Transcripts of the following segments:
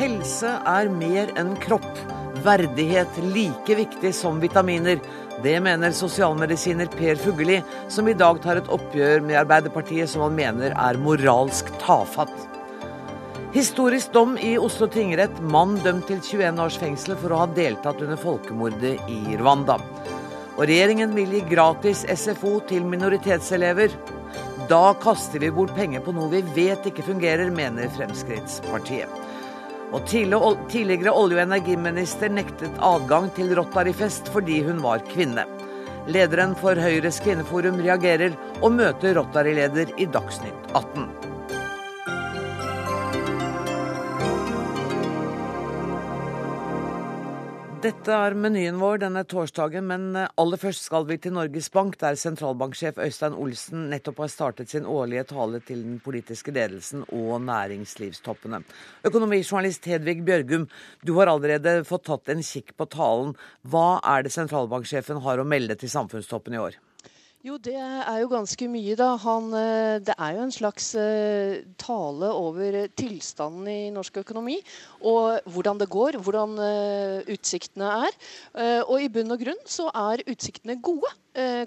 Helse er mer enn kropp. Verdighet like viktig som vitaminer. Det mener sosialmedisiner Per Fugelli, som i dag tar et oppgjør med Arbeiderpartiet som han mener er moralsk tafatt. Historisk dom i Oslo tingrett. Mann dømt til 21 års fengsel for å ha deltatt under folkemordet i Rwanda. Og regjeringen vil gi gratis SFO til minoritetselever. Da kaster vi bort penger på noe vi vet ikke fungerer, mener Fremskrittspartiet. Og tidligere olje- og energiminister nektet adgang til Rotary-fest fordi hun var kvinne. Lederen for Høyres kvinneforum reagerer og møter Rotary-leder i Dagsnytt 18. Dette er menyen vår denne torsdagen, men eh, aller først skal vi til Norges Bank, der sentralbanksjef Øystein Olsen nettopp har startet sin årlige tale til den politiske ledelsen og næringslivstoppene. Økonomijournalist Hedvig Bjørgum, du har allerede fått tatt en kikk på talen. Hva er det sentralbanksjefen har å melde til samfunnstoppen i år? Jo, det er jo ganske mye, da. Han, eh, det er jo en slags uh, tale over tilstanden i norsk økonomi. Og hvordan det går, hvordan uh, utsiktene er. Og i bunn og grunn så er utsiktene gode,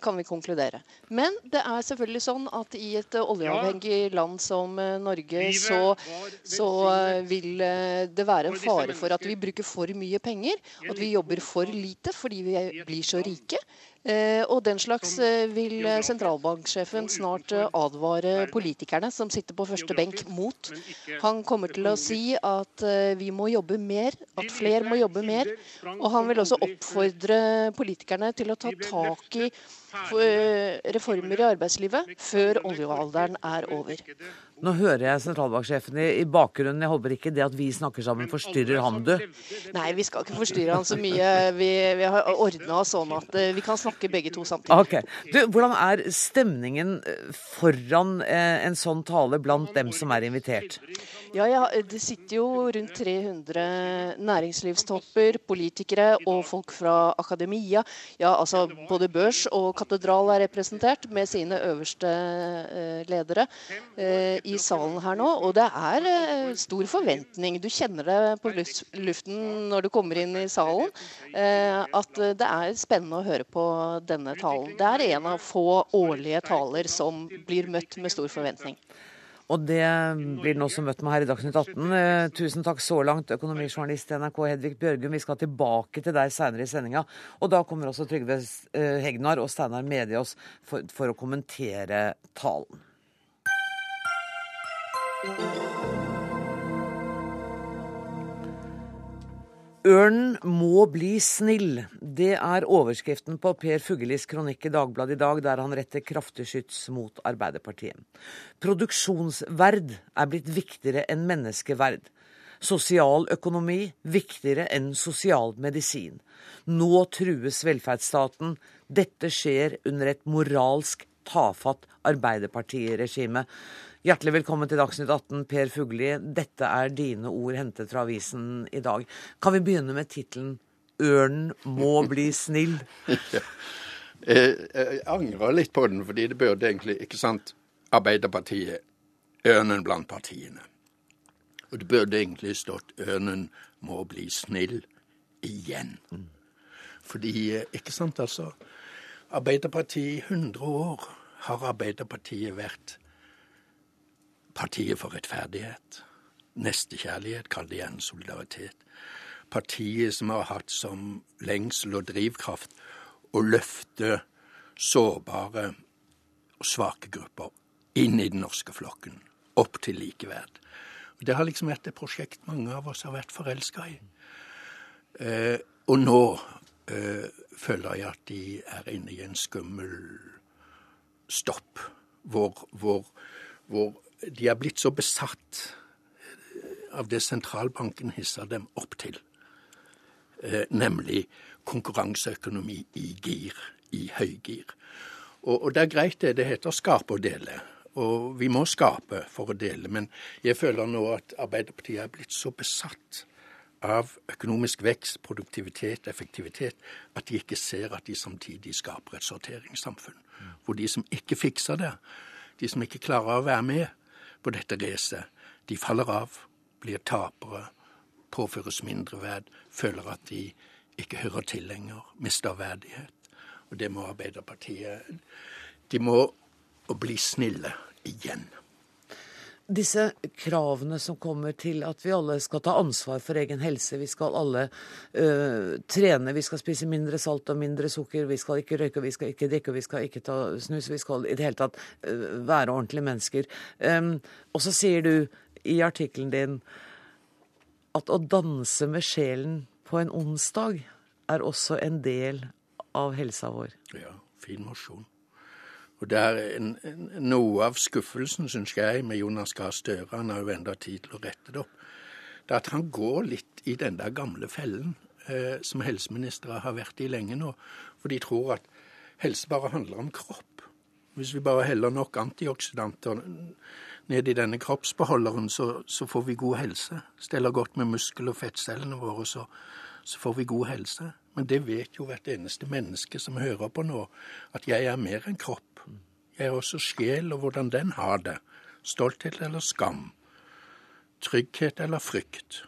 kan vi konkludere. Men det er selvfølgelig sånn at i et oljeavhengig land som Norge, så, så vil det være en fare for at vi bruker for mye penger. At vi jobber for lite fordi vi blir så rike. Eh, og den slags eh, vil sentralbanksjefen snart eh, advare politikerne som sitter på første benk mot. Han kommer til å si at vi må jobbe mer, at flere må jobbe mer. Og han vil også oppfordre politikerne til å ta tak i reformer i arbeidslivet før oljealderen er over. Nå hører jeg sentralbanksjefen i, i bakgrunnen. Jeg håper ikke det at vi snakker sammen forstyrrer ham, du? Nei, vi skal ikke forstyrre han så mye. Vi, vi har ordna oss sånn at uh, vi kan snakke begge to samtidig. Ok. Du, hvordan er stemningen eh, foran uh, en sånn tale blant dem som er invitert? Ja, ja, Det sitter jo rundt 300 næringslivstopper, politikere og folk fra akademia. Ja, altså Både børs og katedral er representert med sine øverste ledere. i salen her nå, og det er eh, stor forventning. Du kjenner det på luften når du kommer inn i salen, eh, at det er spennende å høre på denne talen. Det er en av få årlige taler som blir møtt med stor forventning. Og det blir den også møtt med her i Dagsnytt 18. Eh, tusen takk så langt, økonomijournalist NRK Hedvig Bjørgum. Vi skal tilbake til deg seinere i sendinga. Og da kommer også Trygve Hegnar og Steinar Mediås for, for å kommentere talen. Ørnen må bli snill. Det er overskriften på Per Fugellis kronikk i Dagbladet i dag, der han retter kraftig skyts mot Arbeiderpartiet. Produksjonsverd er blitt viktigere enn menneskeverd. Sosialøkonomi viktigere enn sosial medisin. Nå trues velferdsstaten. Dette skjer under et moralsk tafatt Arbeiderpartiregime. Hjertelig velkommen til Dagsnytt 18, Per Fugli. Dette er dine ord hentet fra avisen i dag. Kan vi begynne med tittelen 'Ørnen må bli snill'? ja. Jeg angrer litt på den, fordi det burde egentlig Ikke sant? Arbeiderpartiet, ørnen blant partiene. Og det burde egentlig stått 'Ørnen må bli snill' igjen. Fordi, ikke sant, altså Arbeiderpartiet i 100 år har Arbeiderpartiet vært Partiet for rettferdighet. Nestekjærlighet, kall det gjerne solidaritet. Partiet som har hatt som lengsel og drivkraft å løfte sårbare og svake grupper inn i den norske flokken, opp til likeverd. Og Det har liksom vært et prosjekt mange av oss har vært forelska i. Eh, og nå eh, føler jeg at de er inne i en skummel stopp, hvor, hvor, hvor de er blitt så besatt av det sentralbanken hisser dem opp til, eh, nemlig konkurranseøkonomi i gir, i høygir. Og, og det er greit det, det heter skape og dele. Og vi må skape for å dele. Men jeg føler nå at Arbeiderpartiet er blitt så besatt av økonomisk vekst, produktivitet, effektivitet, at de ikke ser at de samtidig skaper et sorteringssamfunn. Hvor de som ikke fikser det, de som ikke klarer å være med, på dette racet. De faller av, blir tapere, påføres mindreverd, føler at de ikke hører til lenger, mister verdighet. Og det må Arbeiderpartiet De må bli snille igjen. Disse kravene som kommer til at vi alle skal ta ansvar for egen helse, vi skal alle uh, trene, vi skal spise mindre salt og mindre sukker, vi skal ikke røyke, vi skal ikke drikke, vi skal ikke ta snus, vi skal i det hele tatt uh, være ordentlige mennesker. Um, og så sier du i artikkelen din at å danse med sjelen på en onsdag er også en del av helsa vår. Ja, fin mosjon. Og det er noe av skuffelsen, syns jeg, med Jonas Gahr Støre, han har jo enda tid til å rette det opp, det er at han går litt i den der gamle fellen eh, som helseministre har vært i lenge nå. For de tror at helse bare handler om kropp. Hvis vi bare heller nok antioksidanter ned i denne kroppsbeholderen, så, så får vi god helse. Steller godt med muskel- og fettcellene våre, så, så, får vi god helse. Men det vet jo hvert eneste menneske som hører på nå, at jeg er mer enn kropp. Jeg er også sjel, og hvordan den har det. Stolthet eller skam. Trygghet eller frykt.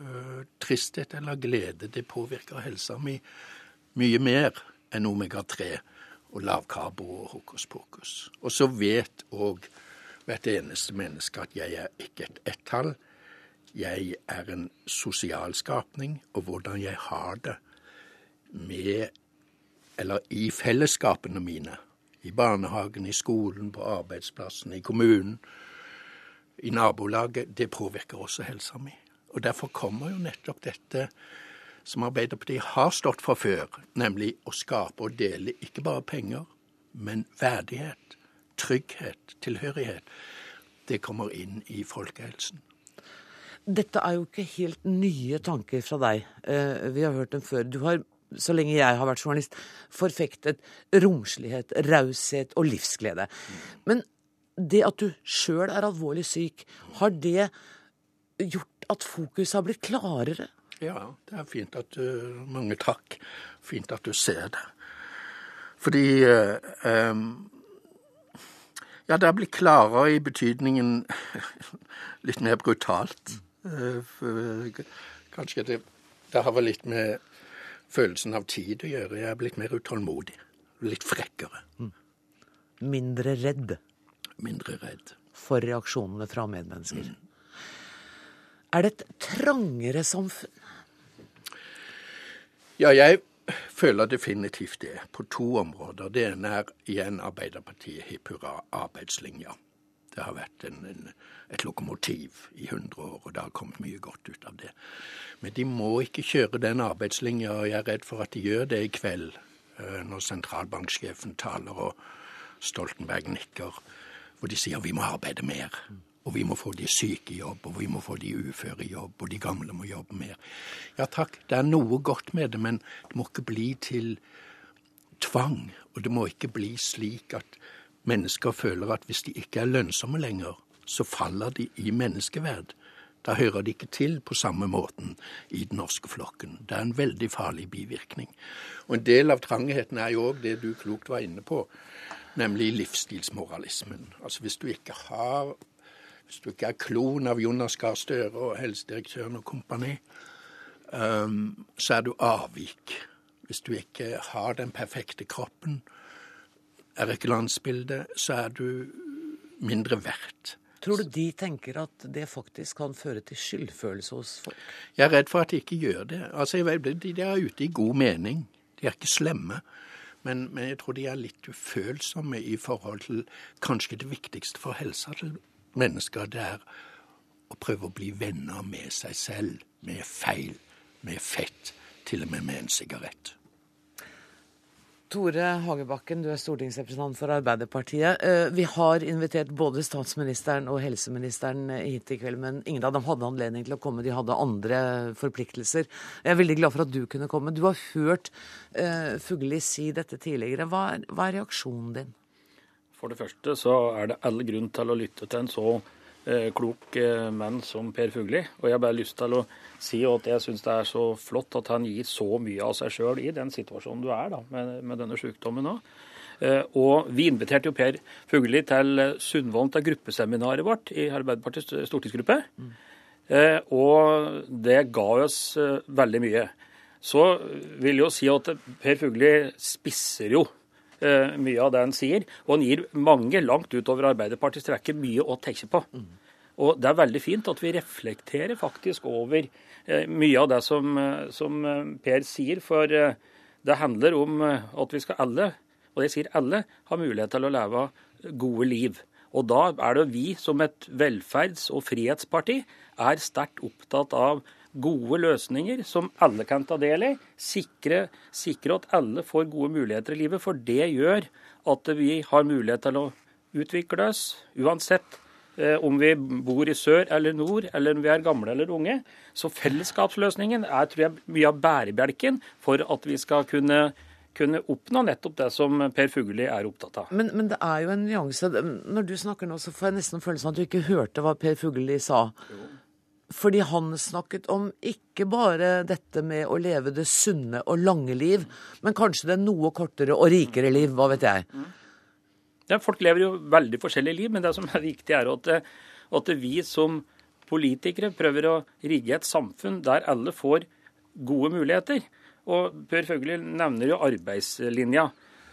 Øh, tristhet eller glede. Det påvirker helsa mi mye mer enn omega-3 og lavkarbo og hokus pokus. Og så vet òg hvert eneste menneske at jeg er ikke et ett-tall. Jeg er en sosial skapning, og hvordan jeg har det med eller i fellesskapene mine, i barnehagen, i skolen, på arbeidsplassen, i kommunen, i nabolaget, det påvirker også helsa mi. Og derfor kommer jo nettopp dette som Arbeiderpartiet har stått for før, nemlig å skape og dele ikke bare penger, men verdighet trygghet, tilhørighet, det kommer inn i folkehelsen. Dette er jo ikke helt nye tanker fra deg. Eh, vi har hørt dem før. Du har, så lenge jeg har vært journalist, forfektet romslighet, raushet og livsglede. Men det at du sjøl er alvorlig syk, har det gjort at fokuset har blitt klarere? Ja, det er fint at du Mange takk. Fint at du ser det. Fordi eh, ja, det har blitt klarere i betydningen litt mer brutalt. Eh, kanskje det, det har vel litt med følelsen av tid å gjøre. Jeg er blitt mer utålmodig. Litt frekkere. Mm. Mindre redd. Mindre redd. For reaksjonene fra medmennesker. Mm. Er det et trangere samfunn? Ja, jeg føler definitivt det, på to områder. Det ene er igjen Arbeiderpartiet hipp hurra arbeidslinja. Det har vært en, en, et lokomotiv i 100 år, og det har kommet mye godt ut av det. Men de må ikke kjøre den arbeidslinja, og jeg er redd for at de gjør det i kveld, eh, når sentralbanksjefen taler og Stoltenberg nikker, hvor de sier vi må arbeide mer. Og vi må få de syke i jobb, og vi må få de uføre i jobb, og de gamle må jobbe mer. Ja takk, det er noe godt med det, men det må ikke bli til tvang. Og det må ikke bli slik at mennesker føler at hvis de ikke er lønnsomme lenger, så faller de i menneskeverd. Da hører de ikke til på samme måten i den norske flokken. Det er en veldig farlig bivirkning. Og en del av trangheten er jo òg det du klokt var inne på, nemlig livsstilsmoralismen. Altså hvis du ikke har hvis du ikke er klon av Jonas Gahr Støre og helsedirektøren og kompani, um, så er du avvik. Hvis du ikke har den perfekte kroppen, er ikke landsbildet, så er du mindre verdt. Tror du de tenker at det faktisk kan føre til skyldfølelse hos folk? Jeg er redd for at de ikke gjør det. Altså, De er ute i god mening. De er ikke slemme. Men, men, jeg tror de er litt ufølsomme i forhold til kanskje det viktigste for helsa til mennesker, det er å prøve å bli venner med seg selv, med feil, med fett, til og med med en sigarett. Tore Hagebakken, du er stortingsrepresentant for Arbeiderpartiet. Eh, vi har invitert både statsministeren og helseministeren hit i kveld, men ingen av dem hadde anledning til å komme. De hadde andre forpliktelser. Jeg er veldig glad for at du kunne komme. Du har hørt uh, Fugli si dette tidligere. Hva er, hva er reaksjonen din? For det første så er det all grunn til å lytte til en så eh, klok eh, mann som Per Fugli. Og jeg har bare lyst til å si at jeg syns det er så flott at han gir så mye av seg sjøl i den situasjonen du er da, med, med denne sykdommen òg. Eh, og vi inviterte jo Per Fugli til Sundvolden til gruppeseminaret vårt i Arbeiderpartiets stortingsgruppe. Mm. Eh, og det ga oss eh, veldig mye. Så vil jeg jo si at Per Fugli spisser jo eh, mye av det han sier. Og han gir mange langt utover Arbeiderpartiets rekke mye å tenke på. Og det er veldig fint at vi reflekterer faktisk over mye av det som, som Per sier. For det handler om at vi skal alle, og jeg sier alle, ha mulighet til å leve gode liv. Og da er det vi som et velferds- og frihetsparti er sterkt opptatt av gode løsninger som alle kan ta del i. Sikre, sikre, at alle får gode muligheter i livet. For det gjør at vi har mulighet til å utvikle oss uansett eh, om vi bor i sør eller nord, eller om vi er gamle eller unge. Så fellesskapsløsningen er tror jeg, mye av bærebjelken for at vi skal kunne kunne oppnå nettopp det som Per Fugelli er opptatt av. Men, men, det er jo en nyanse. Når du snakker nå, så får jeg nesten følelsen av at du ikke hørte hva Per Fugelli sa. Jo. Fordi han snakket om ikke bare dette med å leve det sunne og lange liv, men kanskje det noe kortere og rikere liv. Hva vet jeg. Ja, folk lever jo veldig forskjellige liv, men det som er viktig, er at, at vi som politikere prøver å rigge et samfunn der alle får gode muligheter. Og Per Føgli nevner jo arbeidslinja.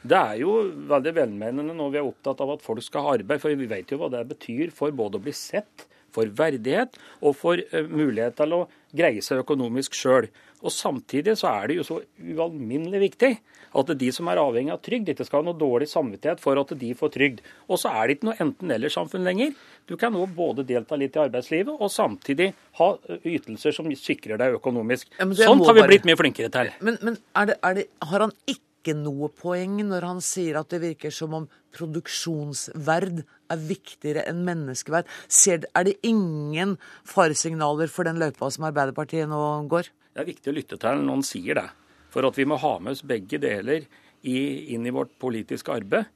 Det er jo veldig velmenende når vi er opptatt av at folk skal ha arbeid, for vi vet jo hva det betyr for både å bli sett, for verdighet og for uh, mulighet til å greie seg økonomisk sjøl. Og Samtidig så er det jo så ualminnelig viktig at de som er avhengig av trygd, ikke skal ha noe dårlig samvittighet for at de får trygd. Og så er det ikke noe enten-eller-samfunn lenger. Du kan nå både delta litt i arbeidslivet og samtidig ha ytelser som sikrer deg økonomisk. Ja, Sånt har vi blitt mye flinkere til. Men, men er det, er det, har han ikke noe poeng når han sier at det virker som om produksjonsverd er viktigere enn menneskeverd? Er det ingen faresignaler for den løypa som Arbeiderpartiet nå går? Det er viktig å lytte til når han sier det. For at vi må ha med oss begge deler i, inn i vårt politiske arbeid.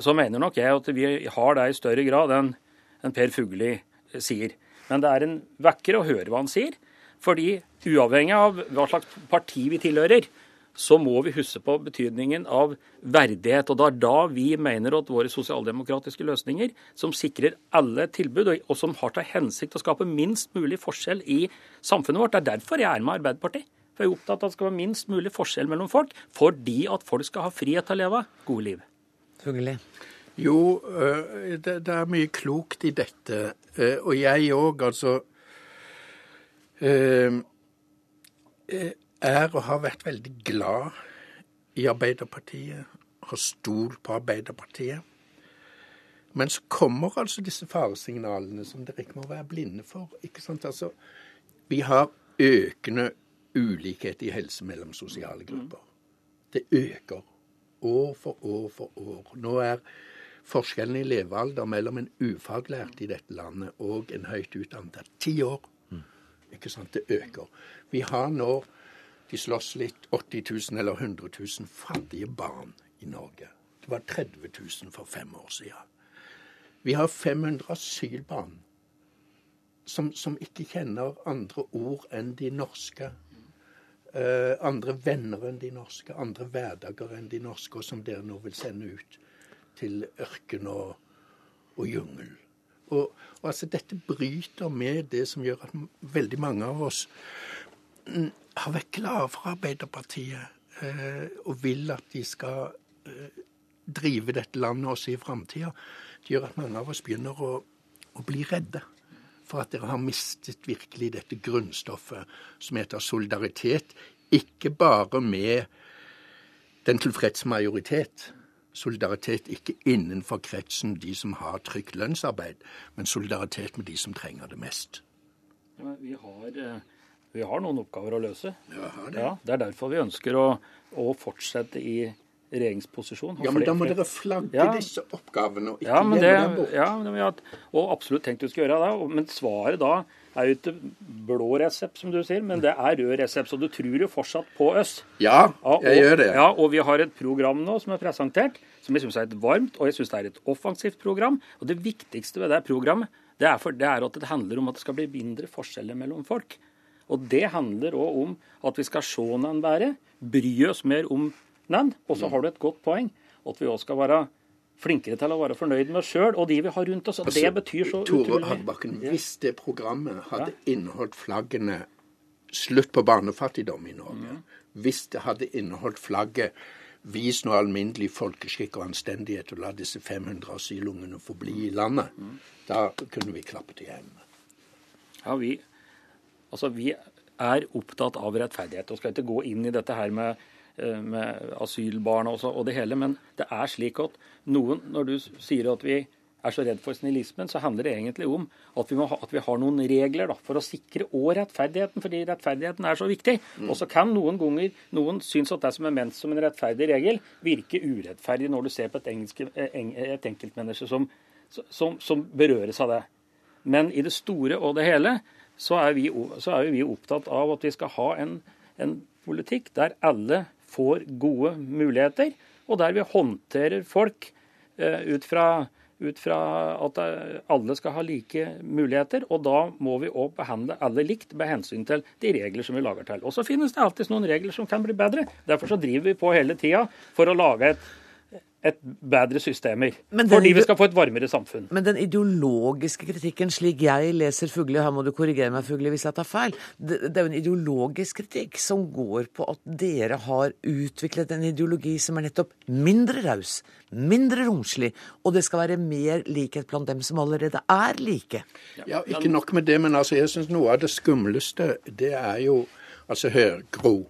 Så mener nok jeg at vi har det i større grad enn en Per Fugli sier. Men det er en vekker å høre hva han sier. Fordi uavhengig av hva slags parti vi tilhører, så må vi huske på betydningen av verdighet. Og det er da vi mener at våre sosialdemokratiske løsninger, som sikrer alle tilbud, og som har til hensikt å skape minst mulig forskjell i samfunnet vårt, det er derfor jeg er med Arbeiderpartiet. For jeg er opptatt av at det skal være minst mulig forskjell mellom folk, fordi at folk skal ha frihet til å leve gode liv. Fugli. Jo, øh, det, er mye klokt i dette. Øh, og jeg òg, altså øh, er og har vært veldig glad i Arbeiderpartiet. Har stolt på Arbeiderpartiet. Men så kommer altså disse faresignalene som dere ikke må være blinde for. ikke sant? Altså, Vi har økende ulikhet i helse mellom sosiale grupper. Det øker år for år for år. Nå er forskjellen i levealder mellom en ufaglært i dette landet og en høyt utdannet ti år. Ikke sant? Det øker. Vi har nå de slåss litt 80 000 eller 100 000 fattige barn i Norge. Det var 30 000 for fem år siden. Vi har 500 asylbarn som, som ikke kjenner andre ord enn de norske. Uh, andre venner enn de norske, andre hverdager enn de norske, og som dere nå vil sende ut til ørken og, og jungel. Og, og altså, dette bryter med det som gjør at veldig mange av oss har vært klar for Arbeiderpartiet eh, og vil at de skal eh, drive dette landet også i framtida, det gjør at mange av oss begynner å, å, bli redde for at dere har mistet virkelig dette grunnstoffet som heter solidaritet. Ikke bare med den tilfredse majoritet. Solidaritet ikke innenfor kretsen de som har trygt lønnsarbeid, men solidaritet med de som trenger det mest. Ja, vi har... Vi har noen oppgaver å løse. Ja, det. Ja, det er derfor vi ønsker å, å fortsette i regjeringsposisjon. Ja, men da må dere flagge ja. disse oppgavene og ikke ja, gjemme dem bort. Ja, men har og absolutt tenkt vi skal gjøre det. Men svaret da er jo ikke blå resept, som du sier, men det er rød resept. Så du tror jo fortsatt på oss. Ja, jeg og, gjør det. Ja, Og vi har et program nå som er presentert, som jeg syns er et varmt og jeg synes det er et offensivt program. Og det viktigste ved det programmet, det er, for, det er at det handler om at det skal bli mindre forskjeller mellom folk. Og det handler òg om at vi skal se den bedre, bry oss mer om den. Og så har du et godt poeng at vi òg skal være flinkere til å være fornøyd med oss sjøl og de vi har rundt oss. og Det betyr så Tore utrolig Hagebakken, hvis det programmet hadde inneholdt flaggene 'Slutt på barnefattigdom i Norge', hvis det hadde inneholdt flagget 'Vis nå alminnelig folkeskikk og anstendighet og la disse 500 asylungene få bli i landet', da kunne vi klappet igjen. Ja, vi, altså, vi er opptatt av rettferdighet og skal ikke gå inn i dette her med, eh, med asylbarn og, så, og det hele, men det er slik at noen, når du sier at vi er så redd for snillismen, så handler det egentlig om at vi, ha, at vi har noen regler da, for å sikre og rettferdigheten, fordi rettferdigheten er så viktig. Og så kan noen ganger noen synes at det som er ment som en rettferdig regel, virke urettferdig når du ser på et, engelske, et enkeltmenneske som, som, som berøres av det. Men i det store og det hele så er vi, så er vi opptatt av at vi skal ha en, en politikk der alle får gode muligheter, og der vi håndterer folk eh, ut fra ut fra at alle skal ha like muligheter. Og da må vi òg behandle alle likt med hensyn til de regler som vi lager til. Og så finnes det alltid noen regler som kan bli bedre. Derfor så driver vi på hele tida for å lage et et bedre systemer. Fordi vi skal få et varmere samfunn. Men den ideologiske kritikken, slik jeg leser Fugli, her må du korrigere meg Fugli hvis jeg tar feil, det, det er jo en ideologisk kritikk som går på at dere har utviklet en ideologi som er nettopp mindre raus, mindre romslig, og det skal være mer likhet blant dem som allerede er like. Ja, ikke nok med det, men altså, jeg syns noe av det skumleste, det er jo Altså, hør, Gro,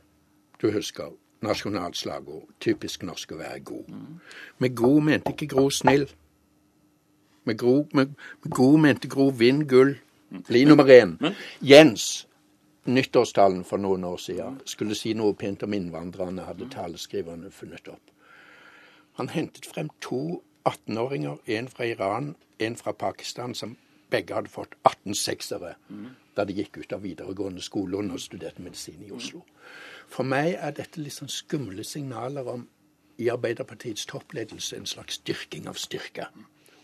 du husker nasjonalslagord. Typisk norsk å være god. Med god mente ikke Gro snill. Med, gro, med, med god mente Gro vinn gull. Bli nummer én. Jens, nyttårstalen for noen år siden, skulle si noe pent om innvandrerne, hadde taleskriverne funnet opp. Han hentet frem to 18-åringer, en fra Iran, en fra Pakistan, som begge hadde fått 18 seksere da de gikk ut av videregående skole og studerte medisin i Oslo. For meg er dette litt sånn skumle signaler om i Arbeiderpartiets toppledelse en slags styrking av styrke.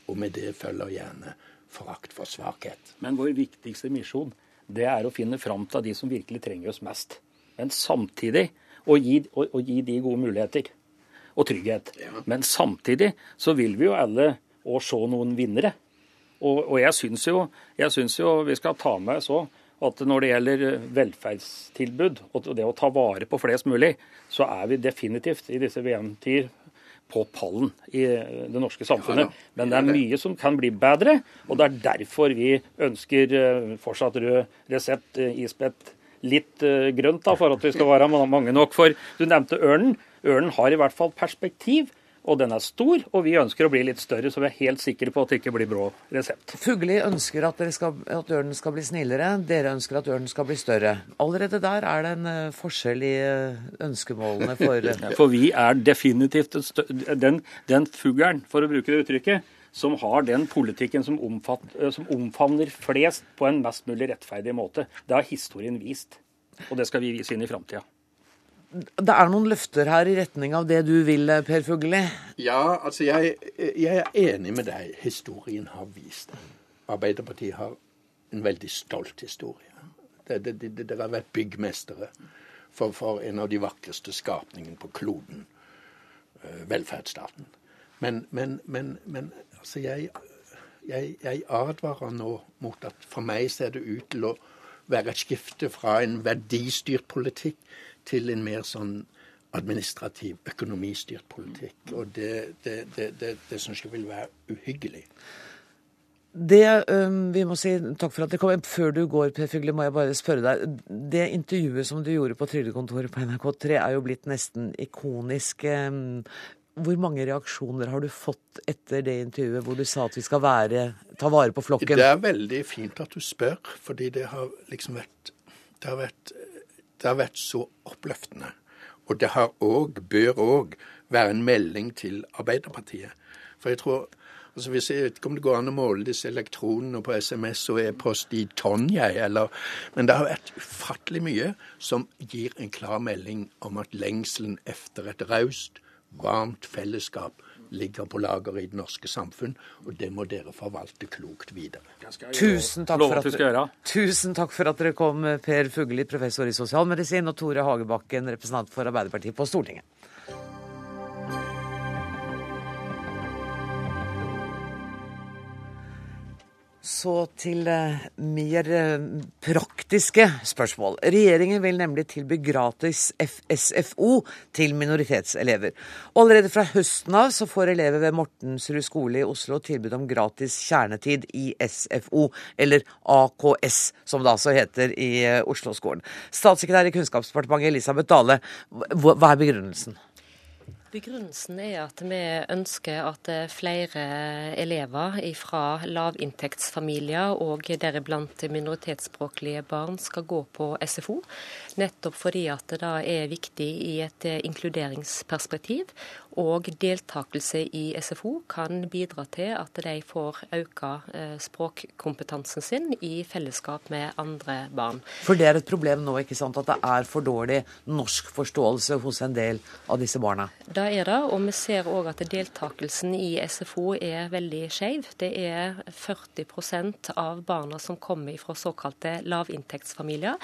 Og med det følger gjerne forakt for svakhet. Men vår viktigste misjon det er å finne fram til de som virkelig trenger oss mest. Men samtidig å gi, å, å gi de gode muligheter og trygghet. Ja. Men samtidig så vil vi jo alle òg se noen vinnere. Og, og jeg syns jo, jo, vi skal ta med så at når det gjelder velferdstilbud og det å ta vare på flest mulig, så er vi definitivt i disse VM-tider på pallen i det norske samfunnet. Men det er mye som kan bli bedre, og det er derfor vi ønsker eh, fortsatt rød resept, ispett, litt eh, grønt da, for at vi skal være mange nok. For du nevnte ørnen. Ørnen har i hvert fall perspektiv og den er stor, og vi ønsker å bli litt større, så vi er helt sikre på at det ikke blir brå resept. Fugli ønsker at, skal, at, ørnen skal bli snillere, dere ønsker at ørnen skal bli større. Allerede der er det en uh, forskjell i uh, ønskemålene for. For vi er definitivt den, den fuglen, for å bruke det uttrykket, som har den politikken som, som omfavner flest på en mest mulig rettferdig måte. Det har historien vist, og det skal vi vise inn i framtida det er noen løfter her i retning av det du vil, Per Fugli? Ja, altså jeg, jeg, er enig med deg. Historien har vist det. Arbeiderpartiet har en veldig stolt historie. Dere har vært byggmestere for, for, en av de vakreste skapningene på kloden, uh, velferdsstaten. Men, men, men, men altså jeg, jeg, jeg advarer nå mot at for meg ser det ut til å være et skifte fra en verdistyrt politikk til en mer sånn administrativ, økonomistyrt politikk. Og det, det, det, det, det syns jeg vil være uhyggelig. Det um, vi må si takk for at det kom. Før du går, Per Fygle, må jeg bare spørre deg. Det intervjuet som du gjorde på trygdekontoret på NRK3 er jo blitt nesten ikonisk. Um, hvor mange reaksjoner har du fått etter det intervjuet hvor du sa at vi skal være, ta vare på flokken? Det er veldig fint at du spør, fordi det har liksom vært, det har vært det har vært så oppløftende. Og det har òg, bør òg, være en melding til Arbeiderpartiet. For jeg tror altså hvis Jeg vet ikke om det går an å måle disse elektronene på SMS og e-post i tonn, jeg, eller Men det har vært ufattelig mye som gir en klar melding om at lengselen etter et raust, varmt fellesskap ligger på lager i det norske samfunn, og det må dere forvalte klokt videre. Tusen takk, for at dere, tusen takk for at dere kom, Per Fugli, professor i sosialmedisin, og Tore Hagebakken, representant for Arbeiderpartiet på Stortinget. Så til eh, mer eh, praktiske spørsmål. Regjeringen vil nemlig tilby gratis SFO til minoritetselever. Allerede fra høsten av så får elever ved Mortensrud skole i Oslo tilbud om gratis kjernetid i SFO, eller AKS, som det altså heter i eh, Oslo-skolen. Statssekretær i Kunnskapsdepartementet Elisabeth Dale, hva er begrunnelsen? Begrunnelsen er at vi ønsker at flere elever fra lavinntektsfamilier og deriblant minoritetsspråklige barn skal gå på SFO. Nettopp fordi at det da er viktig i et inkluderingsperspektiv. Og deltakelse i SFO kan bidra til at de får økt eh, språkkompetansen sin i fellesskap med andre barn. For det er et problem nå, ikke sant, at det er for dårlig norskforståelse hos en del av disse barna? Det er det, og vi ser òg at deltakelsen i SFO er veldig skeiv. Det er 40% av barna som kommer fra såkalte lavinntektsfamilier,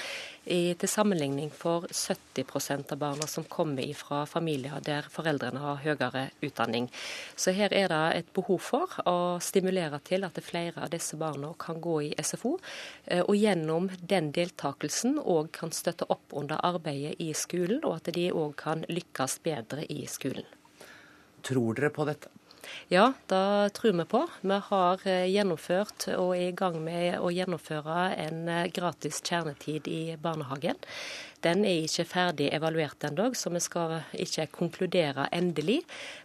til sammenligning for 70% av barna som kommer fra familier der foreldrene har høyere utdanning. Så her er det et behov for å stimulere til at flere av disse barna kan gå i SFO, eh, og gjennom den deltakelsen òg kan støtte opp under arbeidet i skolen, og at de òg kan lykkes bedre i skolen. Tror dere på dette? Ja, det tror vi på. Vi har eh, gjennomført og er i gang med å gjennomføre en eh, gratis kjernetid i barnehagen. Den er ikke ferdig evaluert ennå, så vi skal ikke konkludere endelig.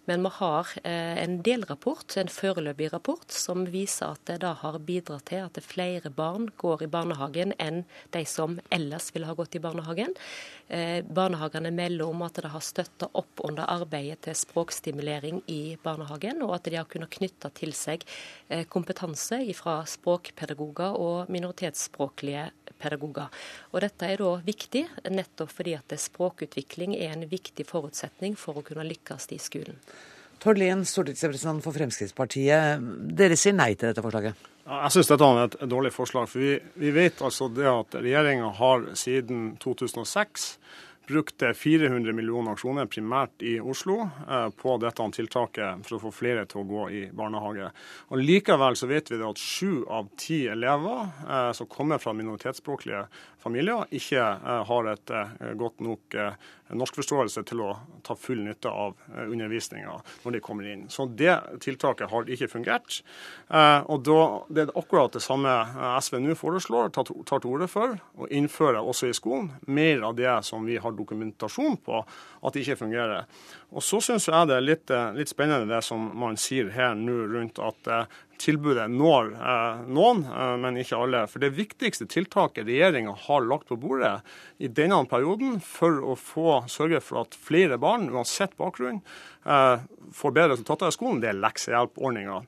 Men vi har eh, en delrapport, en foreløpig rapport, som viser at det da har bidratt til at flere barn går i barnehagen enn de som ellers ville ha gått i barnehagen. Eh, barnehagene melder om at det har støtta opp under arbeidet til språkstimulering i barnehagen, og at de har kunnet knytte til seg kompetanse fra språkpedagoger og minoritetsspråklige pedagoger. Og Dette er da viktig, nettopp fordi at språkutvikling er en viktig forutsetning for å kunne lykkes i skolen. Tord Lien, stortingsrepresentant for Fremskrittspartiet. Dere sier nei til dette forslaget? Jeg synes dette er et dårlig forslag. for Vi, vi vet altså det at regjeringa har siden 2006 brukte 400 millioner kroner primært i Oslo eh, på dette tiltaket for å få flere til å gå i barnehage. Og Likevel så vet vi at sju av ti elever eh, som kommer fra minoritetsspråklige familier, ikke eh, har et godt nok norskforståelse til å ta full nytte av undervisninga når de kommer inn. Så det tiltaket har ikke fungert. Og da, Det er akkurat det samme SV nå foreslår, tar til orde for, å innføre også i skolen mer av det som vi har dokumentasjon på at det ikke fungerer. Og Så syns jeg det er litt, eh, litt, spennende det som man sier her nå rundt at eh, tilbudet når eh, noen, eh, men ikke alle. For Det viktigste tiltaket regjeringa har lagt på bordet i denne perioden for å få sørge for at flere barn, uansett bakgrunn, eh, får bedre resultater i skolen, det er leksehjelpordninga.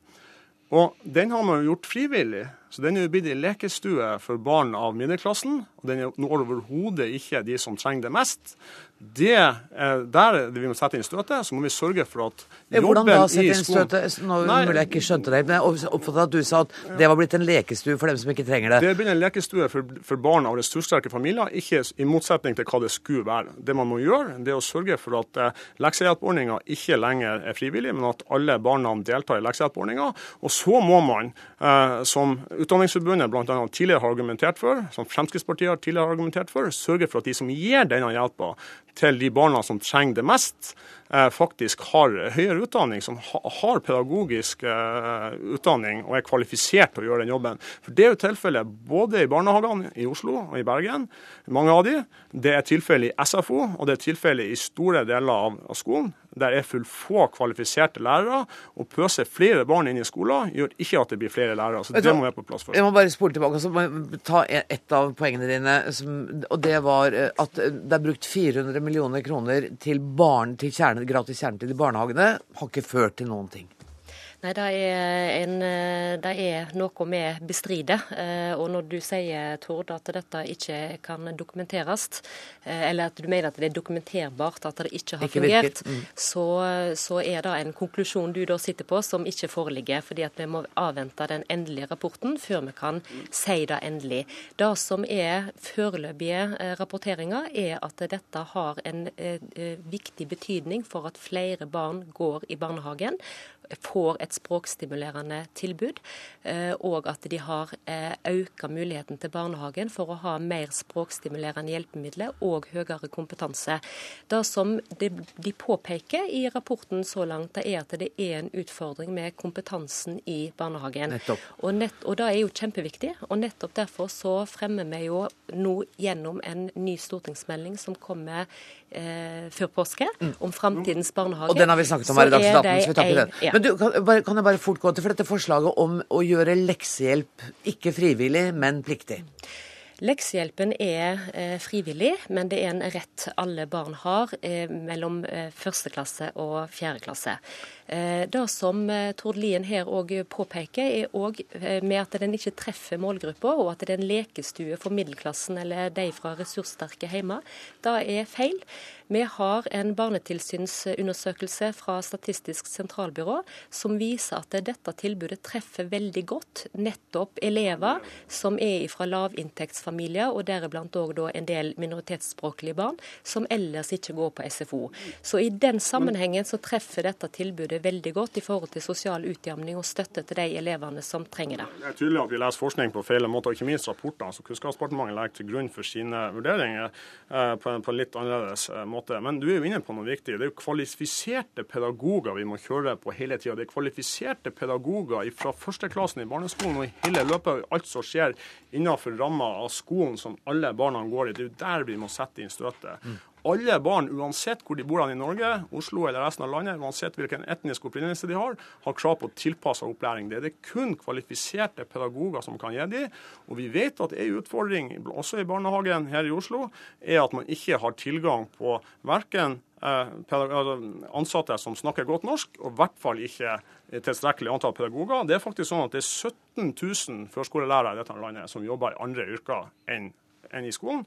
Og Den har man gjort frivillig. Så den er blitt en lekestue for barn av middelklassen. og Den når overhodet ikke de som trenger det mest. Det er der vi må sette inn støtet. Så må vi sørge for at jobben Hvordan da sette inn støtet? Nå mulig jeg ikke skjønte det, men jeg oppfattet at du sa at det var blitt en lekestue for dem som ikke trenger det. Det er blitt en lekestue for, for barn av ressurssterke familier, ikke i motsetning til hva det skulle være. Det man må gjøre, det er å sørge for at eh, leksehjelpordninga ikke lenger er frivillig, men at alle barna deltar i leksehjelpordninga. Og så må man, eh, som Utdanningsforbundet bl.a. tidligere har argumentert for, som Fremskrittspartiet har tidligere argumentert for, sørger for at de som gir denne hjelpa til de barna som trenger det mest, faktisk har høyere utdanning, som har pedagogisk eh, utdanning og er kvalifisert til å gjøre den jobben. For Det er jo tilfellet både i barnehagene i Oslo og i Bergen, mange av de. Det er tilfellet i SFO, og det er tilfellet i store deler av, skolen. Der er for få kvalifiserte lærere. Å pøse flere barn inn i skolen gjør ikke at det blir flere lærere. så Det må være på plass først. Jeg må bare spole tilbake og ta ett av poengene dine. Som, og Det var eh, at det er brukt 400 millioner kroner til barn til kjerne gratis kjernetid i barnehagene har ikke ført til noen ting. Nei, det er, en, eh, det er noe vi bestrider. Eh, og når du sier, Tord, at dette ikke kan dokumenteres, eh, eller at du mener at det er dokumenterbart at det ikke har ikke fungert, mm. så, så, er det en konklusjon du da sitter på som ikke foreligger. fordi at vi må avvente den endelige rapporten før vi kan si det endelig. Det som er foreløpige rapporteringer, er at dette har en viktig betydning for at flere barn går i barnehagen får et språkstimulerende tilbud, eh, og at de har eh, økt muligheten til barnehagen for å ha mer språkstimulerende hjelpemidler og høyere kompetanse. Det som de påpeker i rapporten så langt, er at det er en utfordring med kompetansen i barnehagen. Og, nett, og Det er jo kjempeviktig. og Nettopp derfor så fremmer vi jo nå gjennom en ny stortingsmelding som kommer eh, før påske, mm. om framtidens barnehage. Og den har vi snakket om her i Dagsnytt 18, så vi tar ikke den. Ja. Men du, kan, kan jeg bare fort gå til for dette forslaget om å gjøre leksehjelp ikke frivillig, men pliktig? Leksehjelpen er eh, frivillig, men det er en rett alle barn har eh, mellom eh, første klasse og fjerde klasse. Eh, det som eh, Tord Lien her òg påpeker, er òg eh, med at den ikke treffer målgruppa, og at det er en lekestue for middelklassen eller de fra ressurssterke hjemme. Det er feil. Vi har en barnetilsynsundersøkelse fra Statistisk sentralbyrå som viser at dette tilbudet treffer veldig godt nettopp elever som er fra lavinntektsfamilier, og deriblant òg en del minoritetsspråklige barn som ellers ikke går på SFO. Så i den sammenhengen så treffer dette tilbudet veldig godt i forhold til sosial utjamning og støtte til de elevene som trenger det. Det er tydelig at vi leser forskning på feil måte, og ikke minst rapporter som Kunnskapsdepartementet legger til grunn for sine vurderinger eh, på en, på en litt annerledes eh, måte. Men du er jo inne på noe viktig. Det er jo kvalifiserte pedagoger vi må kjøre på hele tida. Det er kvalifiserte pedagoger fra førsteklassen i barneskolen og i hele løpet av alt som skjer innenfor ramma av skolen som alle barna går i. Det er jo der vi må sette inn støtet. Alle barn, uansett hvor de bor i Norge, Oslo eller resten av landet, uansett hvilken etnisk opprinnelse de har, har krav på tilpassa opplæring. Det er det kun kvalifiserte pedagoger som kan gi dem. Og vi vet at en utfordring, også i barnehagen her i Oslo, er at man ikke har tilgang på verken eh, altså ansatte som snakker godt norsk, og i hvert fall ikke tilstrekkelig antall pedagoger. Det er faktisk sånn at det er 17 000 førskolelærere i dette landet som jobber i andre yrker enn enn i skolen.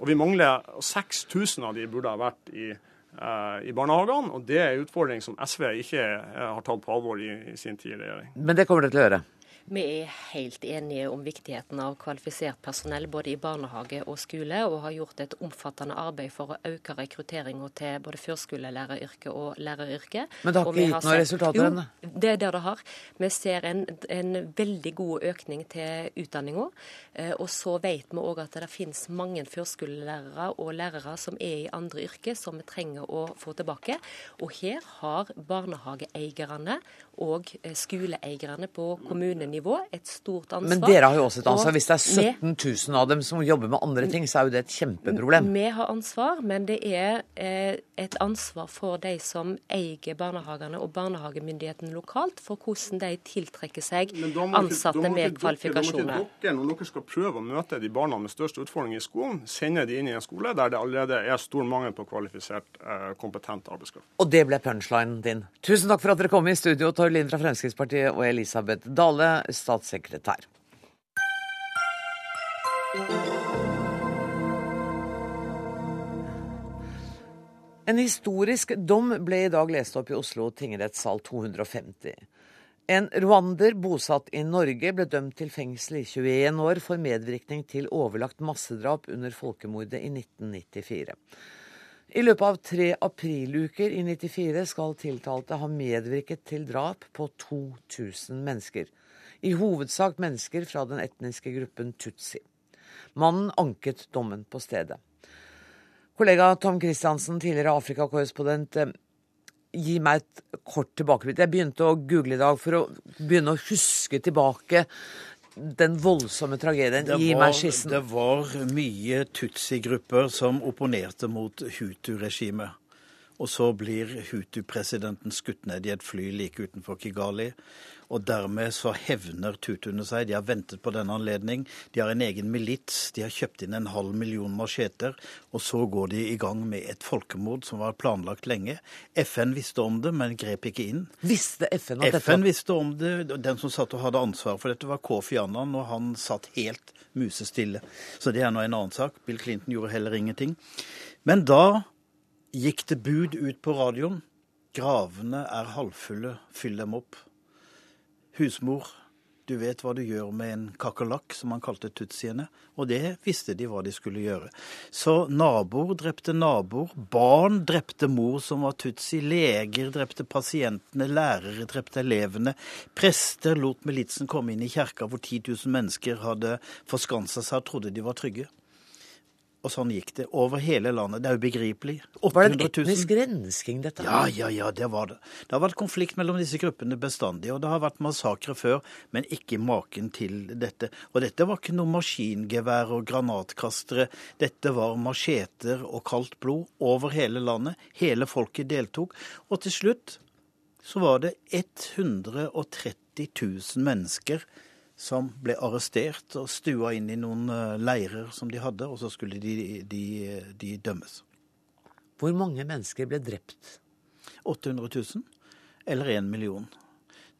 Og vi mangler 6000 av de burde ha vært i, uh, i barnehagene. Og det er en utfordring som SV ikke uh, har tatt på alvor i, i sin tid i regjering. Men det kommer dere til å gjøre? Vi er helt enige om viktigheten av kvalifisert personell både i barnehage og skole, og har gjort et omfattende arbeid for å øke rekrutteringa til både førskolelæreryrket og læreryrket. Men det har ikke gitt noen resultater ennå? Det er det det har. Vi ser en, en veldig god økning til utdanninga. Eh, og så vet vi òg at det finnes mange førskolelærere og lærere som er i andre yrker, som vi trenger å få tilbake. Og her har barnehageeierne og eh, skoleeierne på kommunenivå et stort ansvar. Men dere har jo også et ansvar. Hvis det er 17 000 av dem som jobber med andre ting, så er jo det et kjempeproblem. Vi har ansvar, men det er eh, et ansvar for de som eier barnehagene og barnehagemyndigheten lokalt, for hvordan de tiltrekker seg ansatte med kvalifikasjoner. Dere, når dere skal prøve å møte de barna med størst utfordring i skolen, sende de inn i en skole der det allerede er stor mangel på kvalifisert, kompetent arbeidskraft. Og det ble punchlinen din. Tusen takk for at dere kom i studio. Torlin fra Fremskrittspartiet og Elisabeth Dale, statssekretær. En historisk dom ble i dag lest opp i Oslo tingrettssal 250. En rwander bosatt i Norge ble dømt til fengsel i 21 år for medvirkning til overlagt massedrap under folkemordet i 1994. I løpet av tre apriluker i 94 skal tiltalte ha medvirket til drap på 2000 mennesker. I hovedsak mennesker fra den etniske gruppen tutsi. Mannen anket dommen på stedet. Kollega Tom Christiansen, tidligere Afrikakorrespondent. Eh, gi meg et kort tilbakeblikk. Jeg begynte å google i dag for å begynne å huske tilbake den voldsomme tragedien. Det Gi meg skissen. Det var mye Tutsi-grupper som opponerte mot Hutu-regimet. Og så blir Hutu-presidenten skutt ned i et fly like utenfor Kigali. Og dermed så hevner tutuene seg. De har ventet på denne anledning. De har en egen milits. De har kjøpt inn en halv million macheter. Og så går de i gang med et folkemord som var planlagt lenge. FN visste om det, men grep ikke inn. Visste FN om dette? FN visste om det. Den som satt og hadde ansvar for dette, var Kofi Annan, og han satt helt musestille. Så det er nå en annen sak. Bill Clinton gjorde heller ingenting. Men da gikk det bud ut på radioen. Gravene er halvfulle, fyll dem opp husmor, Du vet hva du gjør med en kakerlakk, som han kalte tutsiene. Og det visste de hva de skulle gjøre. Så naboer drepte naboer. Barn drepte mor som var tutsi. Leger drepte pasientene. Lærere drepte elevene. Prester lot militsen komme inn i kjerka hvor 10 000 mennesker hadde forskansa seg og trodde de var trygge. Og sånn gikk det over hele landet. Det er ubegripelig. Var det en etnisk rensking, dette? Ja, ja, ja, det var det. Det har vært konflikt mellom disse gruppene bestandig, og det har vært massakre før, men ikke maken til dette. Og dette var ikke noe maskingevær og granatkastere. Dette var macheter og kaldt blod over hele landet. Hele folket deltok. Og til slutt så var det 130 000 mennesker som ble arrestert og stua inn i noen eh, leirer som de hadde, og så skulle de, de, de dømmes. Hvor mange mennesker ble drept? 800 000, eller 1 million.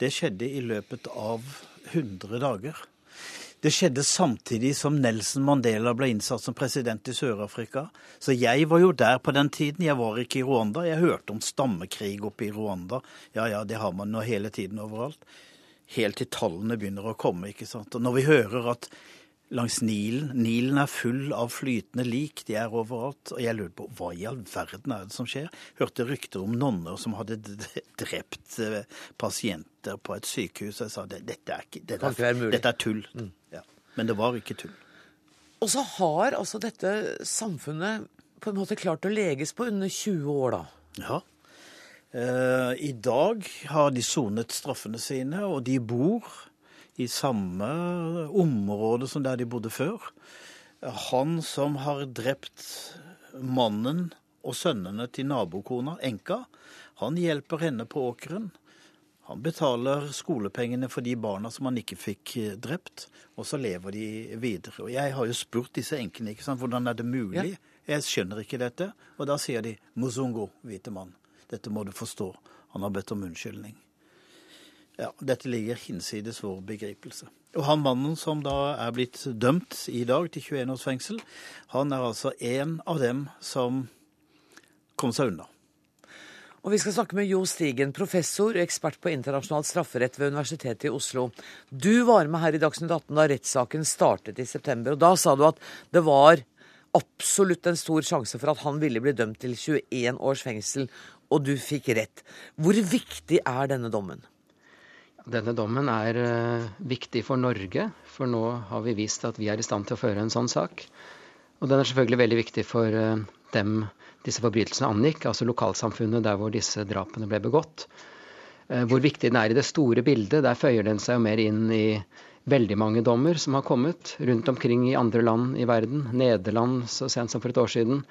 Det skjedde i løpet av 100 dager. Det skjedde samtidig som Nelson Mandela ble innsatt som president i Sør-Afrika. Så jeg var jo der på den tiden. Jeg var ikke i Rwanda. Jeg hørte om stammekrig oppe i Rwanda. Ja ja, det har man nå hele tiden overalt helt til tallene begynner å komme. ikke sant? Og når vi hører at langs Nilen Nilen er full av flytende lik, de er overalt. Og jeg lurer på hva i all verden er det som skjer? Hørte rykter om nonner som hadde drept eh, pasienter på et sykehus. Og Jeg sa dette er, ikke, dette er, dette er tull. Mm. Ja. Men det var ikke tull. Og så har altså dette samfunnet på en måte klart å leges på under 20 år, da. Ja. Eh, I dag har de sonet straffene sine, og de bor i samme område som der de bodde før. Han som har drept mannen og sønnene til nabokona, enka, han hjelper henne på åkeren. Han betaler skolepengene for de barna som han ikke fikk eh, drept, og så lever de videre. Og Jeg har jo spurt disse enkene ikke sant, hvordan er det mulig. Ja. Jeg skjønner ikke dette. Og da sier de 'Muzungo, hvite mann'. Dette må du forstå. Han har bedt om unnskyldning. Ja, dette ligger hinsides vår begripelse. Og han mannen som da er blitt dømt i dag til 21 års fengsel, han er altså en av dem som kom seg unna. Og Vi skal snakke med Jo Stigen, professor og ekspert på internasjonal strafferett ved Universitetet i Oslo. Du var med her i Dagsnytt 18 da rettssaken startet i september. og Da sa du at det var absolutt en stor sjanse for at han ville bli dømt til 21 års fengsel og du fikk rett. Hvor viktig er denne dommen? Denne dommen er uh, viktig for Norge, for nå har vi vist at vi er i stand til å føre en sånn sak. Og den er selvfølgelig veldig viktig for uh, dem disse forbrytelsene angikk, altså lokalsamfunnet der hvor disse drapene ble begått. Uh, hvor viktig den er i det store bildet, der føyer den seg jo mer inn i veldig mange dommer som har kommet rundt omkring i andre land i verden. Nederland så sent som for et år siden.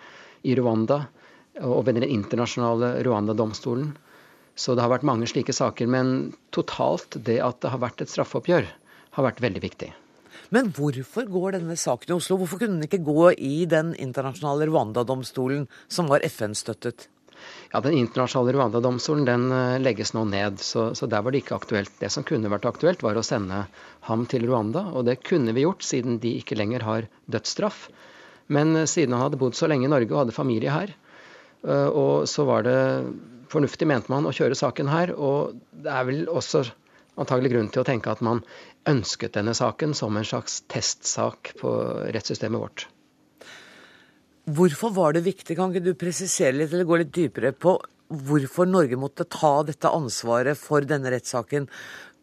I Rwanda og ved den internasjonale Rwanda-domstolen. Så det har vært mange slike saker. Men totalt, det at det har vært et straffeoppgjør, har vært veldig viktig. Men hvorfor går denne saken i Oslo? Hvorfor kunne den ikke gå i den internasjonale Rwanda-domstolen, som var FN-støttet? Ja, Den internasjonale Rwanda-domstolen den eh, legges nå ned, så, så, der var det ikke aktuelt. Det som kunne vært aktuelt, var å sende ham til Rwanda, og det kunne vi gjort siden de ikke lenger har dødsstraff. Men eh, siden han hadde bodd så lenge i Norge og hadde familie her, og så var det fornuftig, mente man, å kjøre saken her. Og det er vel også antagelig grunn til å tenke at man ønsket denne saken som en slags testsak på rettssystemet vårt. Hvorfor var det viktig? Kan ikke du presisere litt eller gå litt dypere på hvorfor Norge måtte ta dette ansvaret for denne rettssaken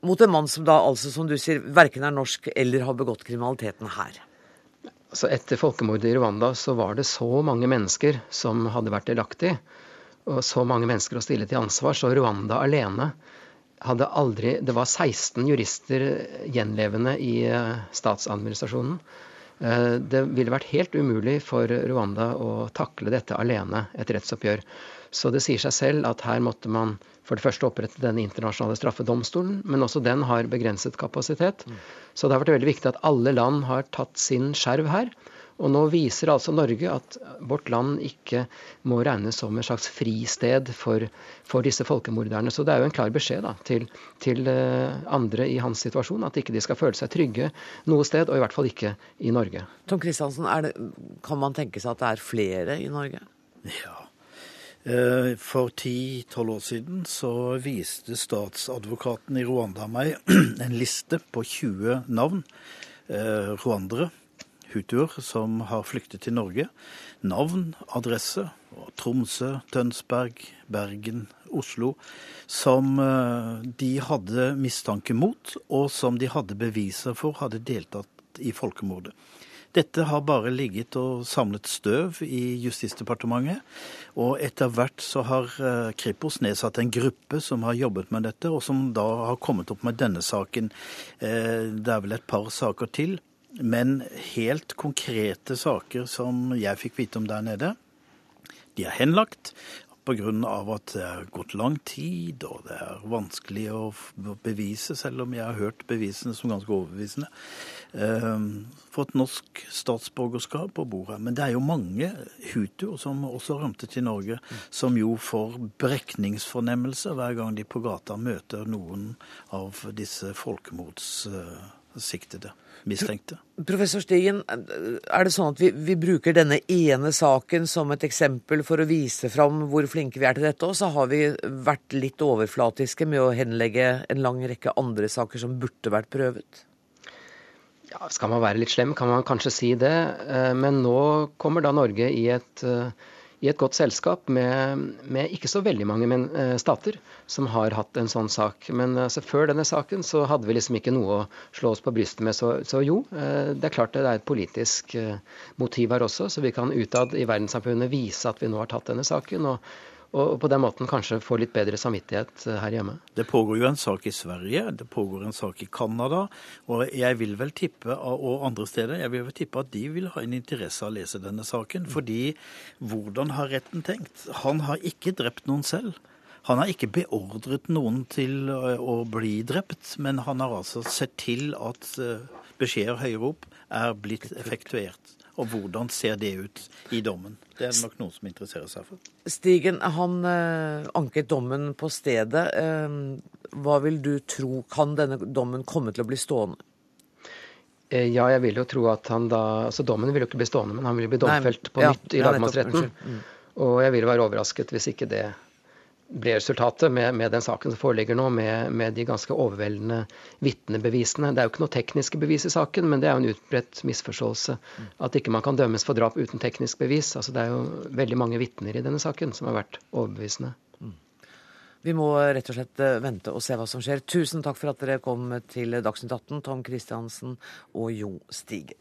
mot en mann som da altså, som du sier, verken er norsk eller har begått kriminaliteten her? Altså etter folkemordet i Rwanda så var det så mange mennesker som hadde vært delaktig, og så mange mennesker å stille til ansvar, så Rwanda alene hadde aldri Det var 16 jurister gjenlevende i eh, statsadministrasjonen. Eh, det ville vært helt umulig for Rwanda å takle dette alene, et rettsoppgjør. Så det sier seg selv at her måtte man for det første opprette denne internasjonale straffedomstolen, men også den har begrenset kapasitet. Så det har vært veldig viktig at alle land har tatt sin skjerv her. Og nå viser altså Norge at vårt land ikke må regnes som et slags fristed for, for disse folkemorderne. Så det er jo en klar beskjed da, til, til, eh, andre i hans situasjon at ikke de skal føle seg trygge noe sted, og i hvert fall ikke i Norge. Tom Kristiansen, kan man tenke seg at det er flere i Norge? Ja, for ti-tolv år siden så viste statsadvokaten i Rwanda meg en liste på 20 navn. Eh, rwandere, hutuer, som har flyktet til Norge. Navn, adresse. Tromsø, Tønsberg, Bergen, Oslo. Som eh, de hadde mistanke mot, og som de hadde beviser for hadde deltatt i folkemordet. Dette har bare ligget og samlet støv i Justisdepartementet. Og etter hvert så har eh, Kripos nedsatt en gruppe som har jobbet med dette, og som da har kommet opp med denne saken. Eh, det er vel et par saker til. Men helt konkrete saker som jeg fikk vite om der nede, de er henlagt pga. at det har gått lang tid, og det er vanskelig å bevise, selv om jeg har hørt bevisene som ganske overbevisende. Ehm, fått norsk statsborgerskap på bordet. Men det er jo mange hutuer som også rømte til Norge, som jo får brekningsfornemmelse hver gang de på gata møter noen av disse folkemordssiktede mistenkte. Professor Stigen, er det sånn at vi, vi, bruker denne ene saken som et eksempel for å vise fram hvor flinke vi er til dette, og så har vi vært litt overflatiske med å henlegge en lang rekke andre saker som burde vært prøvet? Ja, Skal man være litt slem, kan man kanskje si det. Eh, men nå kommer da Norge i et eh, i et godt selskap med, med, ikke så veldig mange men, eh, stater som har hatt en sånn sak. Men altså, før denne saken så hadde vi liksom ikke noe å slå oss på brystet med. Så, så jo, det er klart det er et politisk motiv her også, så vi kan utad i verdenssamfunnet vise at vi nå har tatt denne saken. og og på den måten kanskje få litt bedre samvittighet eh, her hjemme. Det pågår jo en sak i Sverige, det pågår en sak i Canada, og jeg vil vel tippe, og andre steder, jeg vil vel tippe at de vil ha en interesse av å lese denne saken. Fordi hvordan har retten tenkt? Han har ikke drept noen selv. Han har ikke beordret noen til å bli drept, men han har altså sett til at eh, beskjeder høyere opp er blitt effektuert. Og hvordan ser det ut i dommen? Det er det nok noen som interesserer seg for. Stigen, han eh, anket dommen på stedet. Eh, hva vil du tro, kan denne dommen komme til å bli stående? Eh, ja, jeg vil jo tro at han da Altså dommen vil jo ikke bli stående, men han vil jo bli domfelt på Nei, nytt i ja, lagmannsretten. Mm. Og jeg vil være overrasket hvis ikke det ble resultatet med, med, den saken som foreligger nå, med, med de ganske overveldende vitnebevisene. Det er jo ikke noe tekniske bevis i saken, men det er jo en utbredt misforståelse at ikke man kan dømmes for drap uten teknisk bevis. Altså, det er jo veldig mange vitner i denne saken som har vært overbevisende. Mm. Vi må rett og slett eh, vente og se hva som skjer. Tusen takk for at dere kom til Dagsnytt 18, Tom Christiansen og Jo Stige.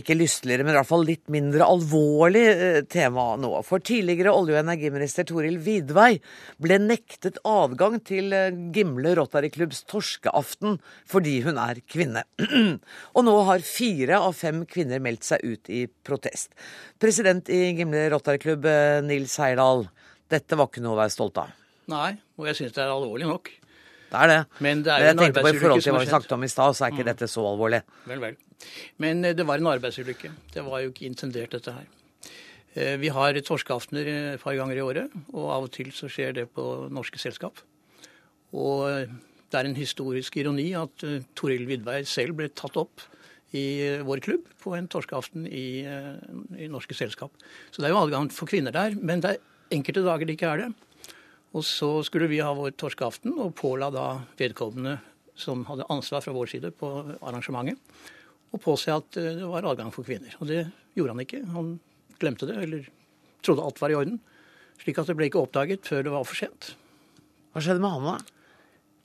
ikke lysteligere, men i hvert fall litt mindre alvorlig eh, tema nå. For tidligere olje- og energiminister Toril Vidvei ble nektet adgang til eh, Gimle Rotary Klubbs torskeaften fordi hun er kvinne. og nå har fire av fem kvinner meldt seg ut i protest. President i Gimle Rotary Klubb, Nils Heyerdahl. Dette var ikke noe å være stolt av? Nei, og jeg syns det er alvorlig nok. Det er det. Men det er Men jeg tenkte på i forhold til hva vi snakket om i stad, så er ikke mm. dette så alvorlig. Vel, vel. Men eh, det var en arbeidsulykke. Det var jo ikke intendert, dette her. Eh, vi har torskeaftener et par ganger i året, og av og til så skjer det på norske selskap. Og eh, det er en historisk ironi at Toril Vidvei selv ble tatt opp i vår klubb på en torskeaften i, i norske selskap. Så det er jo adgang for kvinner der. Men det er enkelte dager det ikke er det. Og så skulle vi ha vår torskeaften, og påla da vedkommende som hadde ansvar fra vår side på arrangementet, å påse at eh, det var adgang for kvinner. Og det gjorde han ikke. Han glemte det, eller trodde alt var i orden. Slik at det ble ikke oppdaget før det var for sent. Hva skjedde med han da?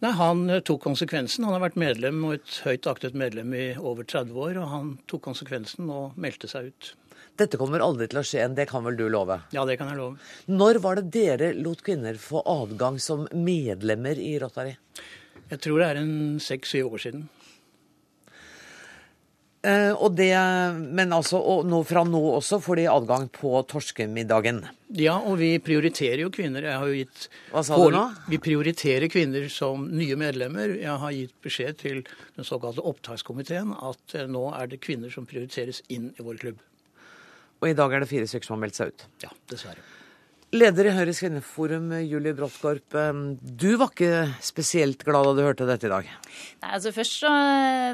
Nei, Han eh, tok konsekvensen. Han har vært medlem og et høyt aktet medlem i over 30 år, og han tok konsekvensen og meldte seg ut. Dette kommer aldri til å skje, det kan vel du love? Ja, det kan jeg love. Når var det dere lot kvinner få adgang som medlemmer i Rotary? Jeg tror det er en seks-syv år siden. Eh, og det, men altså, og nå, fra nå også får de adgang på torskemiddagen? Ja, og vi prioriterer jo kvinner. Jeg har jo gitt Hva sa du nå? Vi prioriterer kvinner som nye medlemmer. Jeg har gitt beskjed til den såkalte opptakskomiteen at uh, nå er det kvinner som prioriteres inn i vår klubb. Og i dag er det fire stykker som har meldt seg ut. Ja, dessverre. Leder i Høyres kvinneforum, Julie Bråttkorp. Du var ikke spesielt glad da du hørte dette i dag? Nei, altså først så,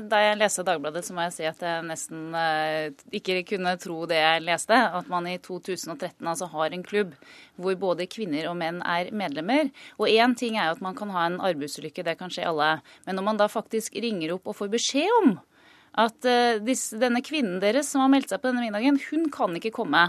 Da jeg leste Dagbladet, så må jeg si at jeg nesten uh, ikke kunne tro det jeg leste. At man i 2013 altså har en klubb hvor både kvinner og menn er medlemmer. Og én ting er jo at man kan ha en arbeidsulykke, det kan skje alle. Men når man da faktisk ringer opp og får beskjed om at disse, denne kvinnen deres som har meldt seg på denne middagen, hun kan ikke komme.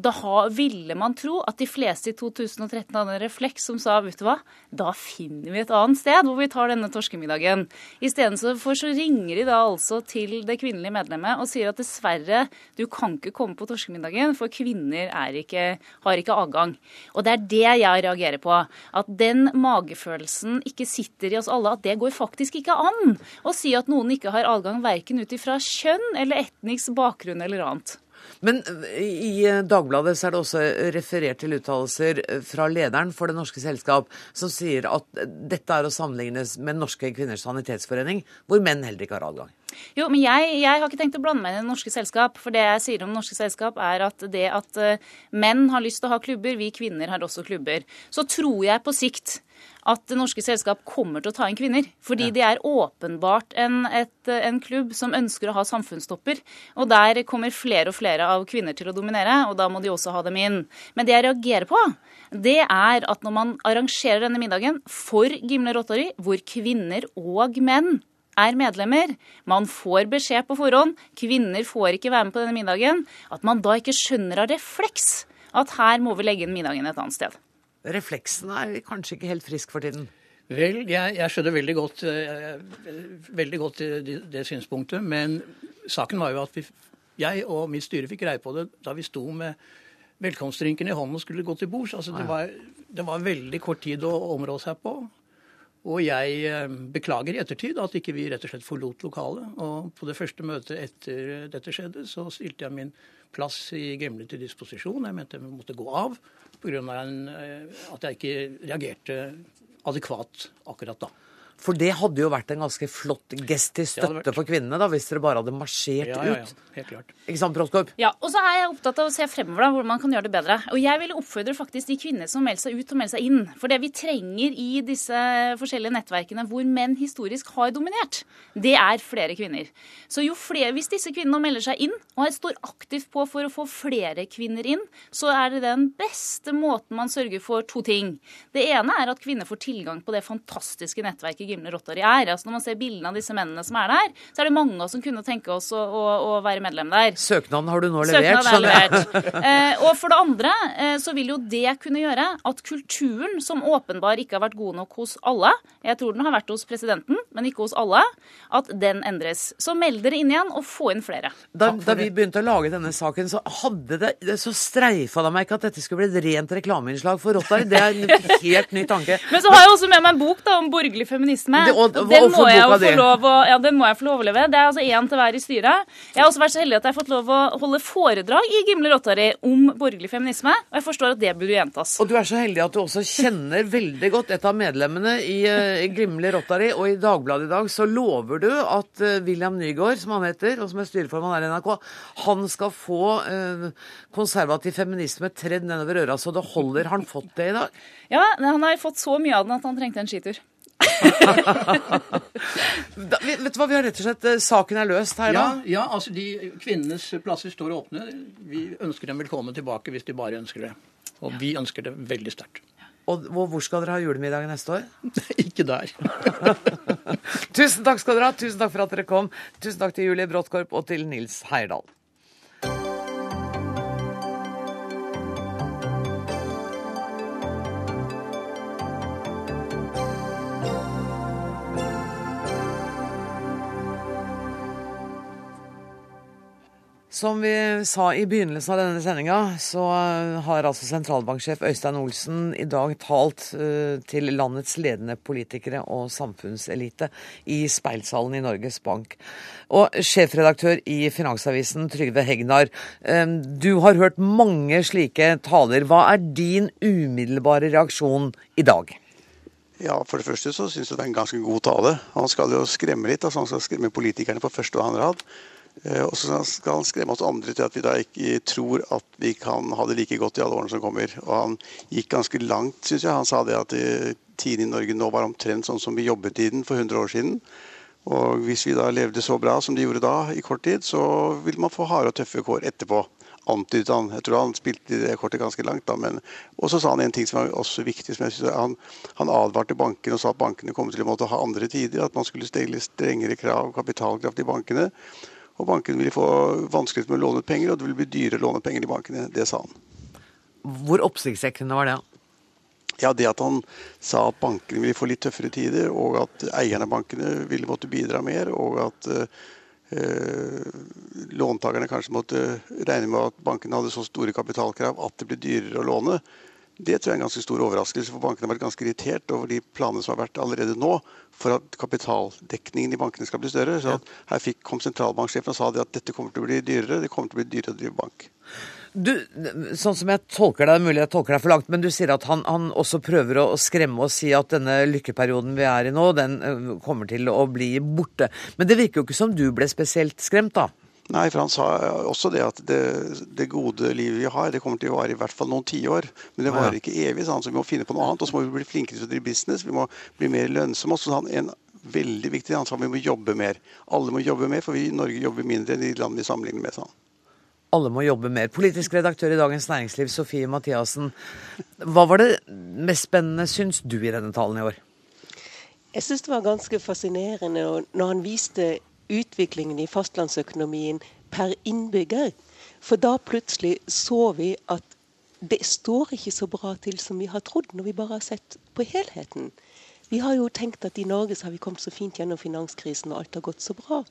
Da ville man tro at de fleste i 2013 hadde en refleks som sa vet du hva, da finner vi et annet sted hvor vi tar denne torskemiddagen. Istedenfor så ringer de da altså til det kvinnelige medlemmet og sier at dessverre, du kan ikke komme på torskemiddagen, for kvinner ikke, har ikke adgang. Og det er det jeg reagerer på. At den magefølelsen ikke sitter i oss alle. At det går faktisk ikke an å si at noen ikke har adgang verken ut ifra kjønn eller etnisk bakgrunn eller annet. Men i Dagbladet så er det også referert til uttalelser fra lederen for Det norske selskap, som sier at dette er å sammenlignes med Norske kvinners sanitetsforening, hvor menn heller ikke har adgang. Jo, men jeg, jeg, har ikke tenkt å blande meg inn i det norske selskap. For det jeg sier om norske selskap, er at det at menn har lyst til å ha klubber, vi kvinner har også klubber. Så tror jeg på sikt at det norske selskap kommer til å ta inn kvinner. Fordi ja. de er åpenbart en, et, en, klubb som ønsker å ha samfunnstopper. Og der kommer flere og flere av kvinner til å dominere, og da må de også ha dem inn. Men det jeg reagerer på, det er at når man arrangerer denne middagen for Gimle Rotary, hvor kvinner og menn er medlemmer, man får beskjed på forhånd, kvinner får ikke være med på denne middagen, at man da ikke skjønner av refleks at her må vi legge inn middagen et annet sted refleksen er kanskje ikke helt frisk for tiden? Vel, jeg, jeg skjønner veldig godt, eh, veldig godt det, det, synspunktet. Men saken var jo at vi, jeg og mitt styre fikk greie på det da vi sto med velkomstdrinken i hånden og skulle gå til bords. Altså, det, var, det var veldig kort tid å områ seg på. Og jeg eh, beklager i ettertid at ikke vi rett og slett forlot lokalet. Og på det første møtet etter dette skjedde, så stilte jeg min plass i Gemle til disposisjon. Jeg mente jeg måtte gå av pga. Eh, at jeg ikke reagerte adekvat akkurat da. For det hadde jo vært en ganske flott gest til støtte for kvinnene, da, hvis dere bare hadde marsjert ja, ja, ja. ut. Helt klart. Ikke sant, Bråttkorp? Ja, og så er jeg opptatt av å se fremover da, hvordan man kan gjøre det bedre. Og jeg vil oppfordre faktisk de kvinnene som melder seg ut, til å melde seg inn. For det vi trenger i disse forskjellige nettverkene hvor menn historisk har dominert, det er flere kvinner. Så jo flere, hvis disse kvinnene melder seg inn og står aktivt på for å få flere kvinner inn, så er det den beste måten man sørger for to ting. Det ene er at kvinner får tilgang på det fantastiske nettverket Gimle Rotary er. Altså Når man ser bildene av disse mennene som er der, så er det mange av oss som kunne tenke oss å, å, å være medlem der. Søknaden har du nå levert. Søknaden er levert. eh, og for det andre eh, så vil jo det kunne gjøre at kulturen, som åpenbar ikke har vært god nok hos alle, jeg tror den har vært hos presidenten, men ikke hos alle, at den endres. Så meld dere inn igjen og få inn flere. Da, da vi begynte å lage denne saken, så hadde det, så streifa det meg ikke at dette skulle bli et rent reklameinnslag for Rotary. Det er en helt ny tanke. Men så har jeg også med meg en bok da, om borgerlig feminisme. Det, og, og, den, må jeg få lov å, ja, den må jeg få lov å leve. Det er altså én til hver i styret. Jeg har også vært så heldig at jeg har fått lov å holde foredrag i Gimle Rotary om borgerlig feminisme. Og jeg forstår at det burde gjentas. Og du er så heldig at du også kjenner veldig godt et av medlemmene i, uh, Gimle Rotary. Og i Dagbladet i dag så lover du at uh, William Nygaard, som han heter, og som er styreformann her i NRK, han skal få uh, konservativ feminisme tredd nedover øra så det holder. Har han fått det i dag? Ja, han har fått så mye av den at han trengte en skitur. da, vet du hva, vi har rett og slett eh, Saken er løst her, da? Ja, ja, altså de Kvinnenes plasser står åpne. Vi ønsker dem velkommen tilbake hvis de bare ønsker det. Og vi ønsker det veldig sterkt. Og hvor skal dere ha julemiddag neste år? Ikke der. Tusen takk skal dere ha. Tusen takk for at dere kom. Tusen takk til Julie Bråttkorp og til Nils Heierdal. Som vi sa i begynnelsen av denne sendinga, så har altså sentralbanksjef Øystein Olsen i dag talt uh, til landets ledende politikere og samfunnselite i speilsalen i Norges Bank. Og sjefredaktør i Finansavisen, Trygve Hegnar, um, du har hørt mange slike taler. Hva er din umiddelbare reaksjon i dag? Ja, For det første så syns jeg det er en ganske god tale. Han skal jo skremme litt. altså Han skal skremme politikerne på første og andre rad. Eh, og så skal han skremme oss andre til at vi da ikke tror at vi kan ha det like godt i alle årene som kommer. Og han gikk ganske langt, syns jeg. Han sa det at eh, tiden i Norge nå var omtrent sånn som i den for 100 år siden. Og hvis vi da levde så bra som de gjorde da, i kort tid, så vil man få harde og tøffe kår etterpå. Antydet han. Jeg tror han spilte det kortet ganske langt. da, men Og så sa han en ting som var også viktig. som jeg synes, han, han advarte bankene og sa at bankene kom til å måtte ha andre tider. At man skulle stille strengere krav, kapitalkraft i bankene. Og bankene ville få vanskeligheter med å låne penger, og det ville bli dyrere å låne penger i bankene. Det sa han. Hvor oppsiktsvekkende var det? Ja, Det at han sa at bankene ville få litt tøffere tider, og at eierne av bankene ville måtte bidra mer, og at eh, låntakerne kanskje måtte regne med at bankene hadde så store kapitalkrav at det ble dyrere å låne, det tror jeg er en ganske stor overraskelse. For bankene har vært ganske irritert over de planene som har vært allerede nå for at kapitaldekningen i bankene skal bli større. Så her fikk, kom sentralbanksjefen og sa at dette kommer til å bli dyrere. Det kommer til å bli dyrere å drive bank. Du, sånn som jeg tolker deg, mulig jeg tolker deg for langt, men du sier at han, han også prøver å skremme og si at denne lykkeperioden vi er i nå, den kommer til å bli borte. Men det virker jo ikke som du ble spesielt skremt, da? Nei, for han sa også det at det, det, gode livet vi har, det kommer til å vare i hvert fall noen tiår. Men det varer ikke evig, så vi må finne på noe annet. Og så må vi bli flinkere til å drive business. Vi må bli mer lønnsomme. Og så han en veldig viktig ansvar, vi må jobbe mer. Alle må jobbe mer, for vi i Norge jobber mindre enn de land vi sammenligner med. Sånn. Alle må jobbe mer. Politisk redaktør i Dagens Næringsliv, Sofie Mathiassen. Hva var det mest spennende, syns du, i denne talen i år? Jeg syns det var ganske fascinerende når han viste utviklingen i fastlandsøkonomien per innbygger. For da plutselig så vi at det står ikke så bra til som vi har trodd, når vi bare har sett på helheten. Vi har jo tenkt at i Norge så har vi kommet så fint gjennom finanskrisen, og alt har gått så bra.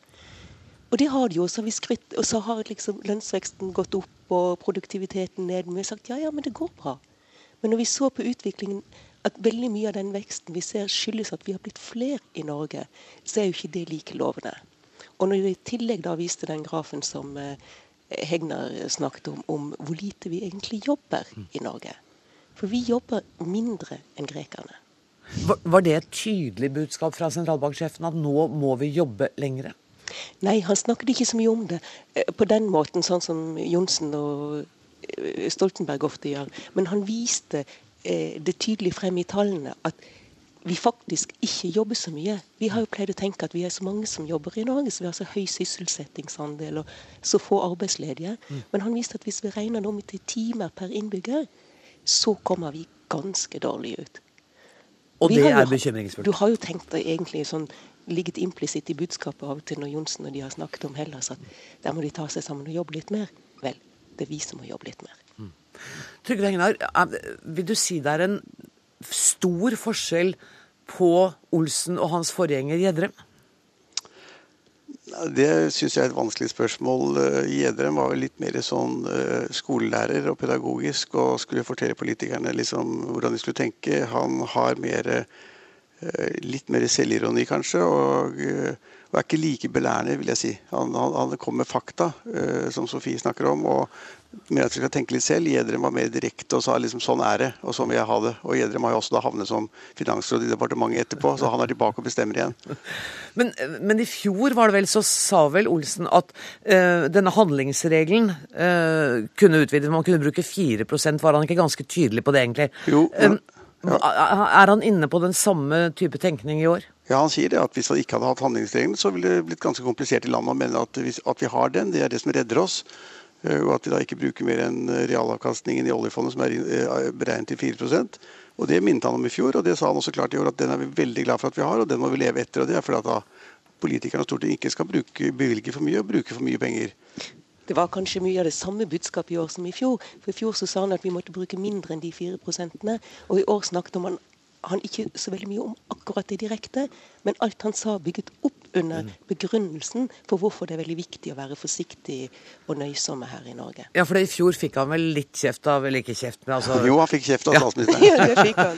Og det har det jo. Så har vi skrytt, og så har liksom lønnsveksten gått opp og produktiviteten ned. Men vi har sagt ja, ja, men det går bra. Men når vi så på utviklingen at veldig mye av den veksten vi ser skyldes at vi har blitt flere i Norge, så er jo ikke det like lovende. Og når de i tillegg da viste den grafen som eh, Hegnar snakket om, om hvor lite vi egentlig jobber i Norge. For vi jobber mindre enn grekerne. Var det et tydelig budskap fra sentralbanksjefen at nå må vi jobbe lengre? Nei, han snakket ikke så mye om det eh, på den måten, sånn som Johnsen og eh, Stoltenberg ofte gjør. Men han viste det tydelig frem i tallene at vi faktisk ikke jobber så mye. Vi har jo pleid å tenke at vi er så mange som jobber i Norge, så vi har så høy sysselsettingsandel og så få arbeidsledige. Mm. Men han viste at hvis vi regner det om til timer per innbygger, så kommer vi ganske dårlig ut. Og det er bekymringsfullt. Du har jo tenkt egentlig sånn ligget implisitt i budskapet av og til når Johnsen og de har snakket om Hellas, at der må de ta seg sammen og jobbe litt mer. Vel, det er vi som må jobbe litt mer. Mm. Trygve Hegnar, vil du si det er en stor forskjell på Olsen og hans forgjenger Gjedrem? Det syns jeg er et vanskelig spørsmål. Gjedrem var jo litt mer sånn eh, skolelærer og pedagogisk og skulle fortelle politikerne liksom hvordan de skulle tenke. Han har mer, eh, litt mer selvironi, kanskje, og, eh, og, er ikke like belærende, vil jeg si. Han, han, han kom med fakta, som Sofie snakker om, og med at vi skal tenke litt selv. Gjedrem var mer direkte og sa liksom sånn er det, og sånn vil jeg ha det. Og Gjedrem har jo også da havnet som finansråd i departementet etterpå, så han er tilbake og bestemmer igjen. Men, men i fjor var det vel så sa vel Olsen at uh, denne handlingsregelen uh, kunne utvides, man kunne bruke 4% Var han ikke ganske tydelig på det, egentlig? Jo, men. Er han inne på den samme type tenkning i år? Ja, Han sier det at hvis han ikke hadde hatt handlingsregelen, så ville det blitt ganske komplisert i landet. Han mener at, at vi har den, det er det som redder oss. Eh, og at vi da ikke bruker mer enn realavkastningen i oljefondet, som er eh, beregnet til 4% Og Det minnet han om i fjor, og det sa han også klart i år at den er vi veldig glad for at vi har, og den må vi leve etter. og Det er fordi at da politikerne og Stortinget ikke skal bruke, bevilge for mye og bruke for mye penger. Det var kanskje mye av det samme budskapet i år som i fjor. For I fjor så sa han at vi måtte bruke mindre enn de fire prosentene. og i år snakket han, han ikke så veldig mye om akkurat det direkte, men alt han sa bygget opp under mm. begrunnelsen for hvorfor det er veldig viktig å være forsiktig og nøysomme her i Norge. Ja, for i fjor fikk han vel litt kjeft av Eller ikke kjeft, men altså Jo, han fikk kjeft av statsministeren. ja, det fikk han.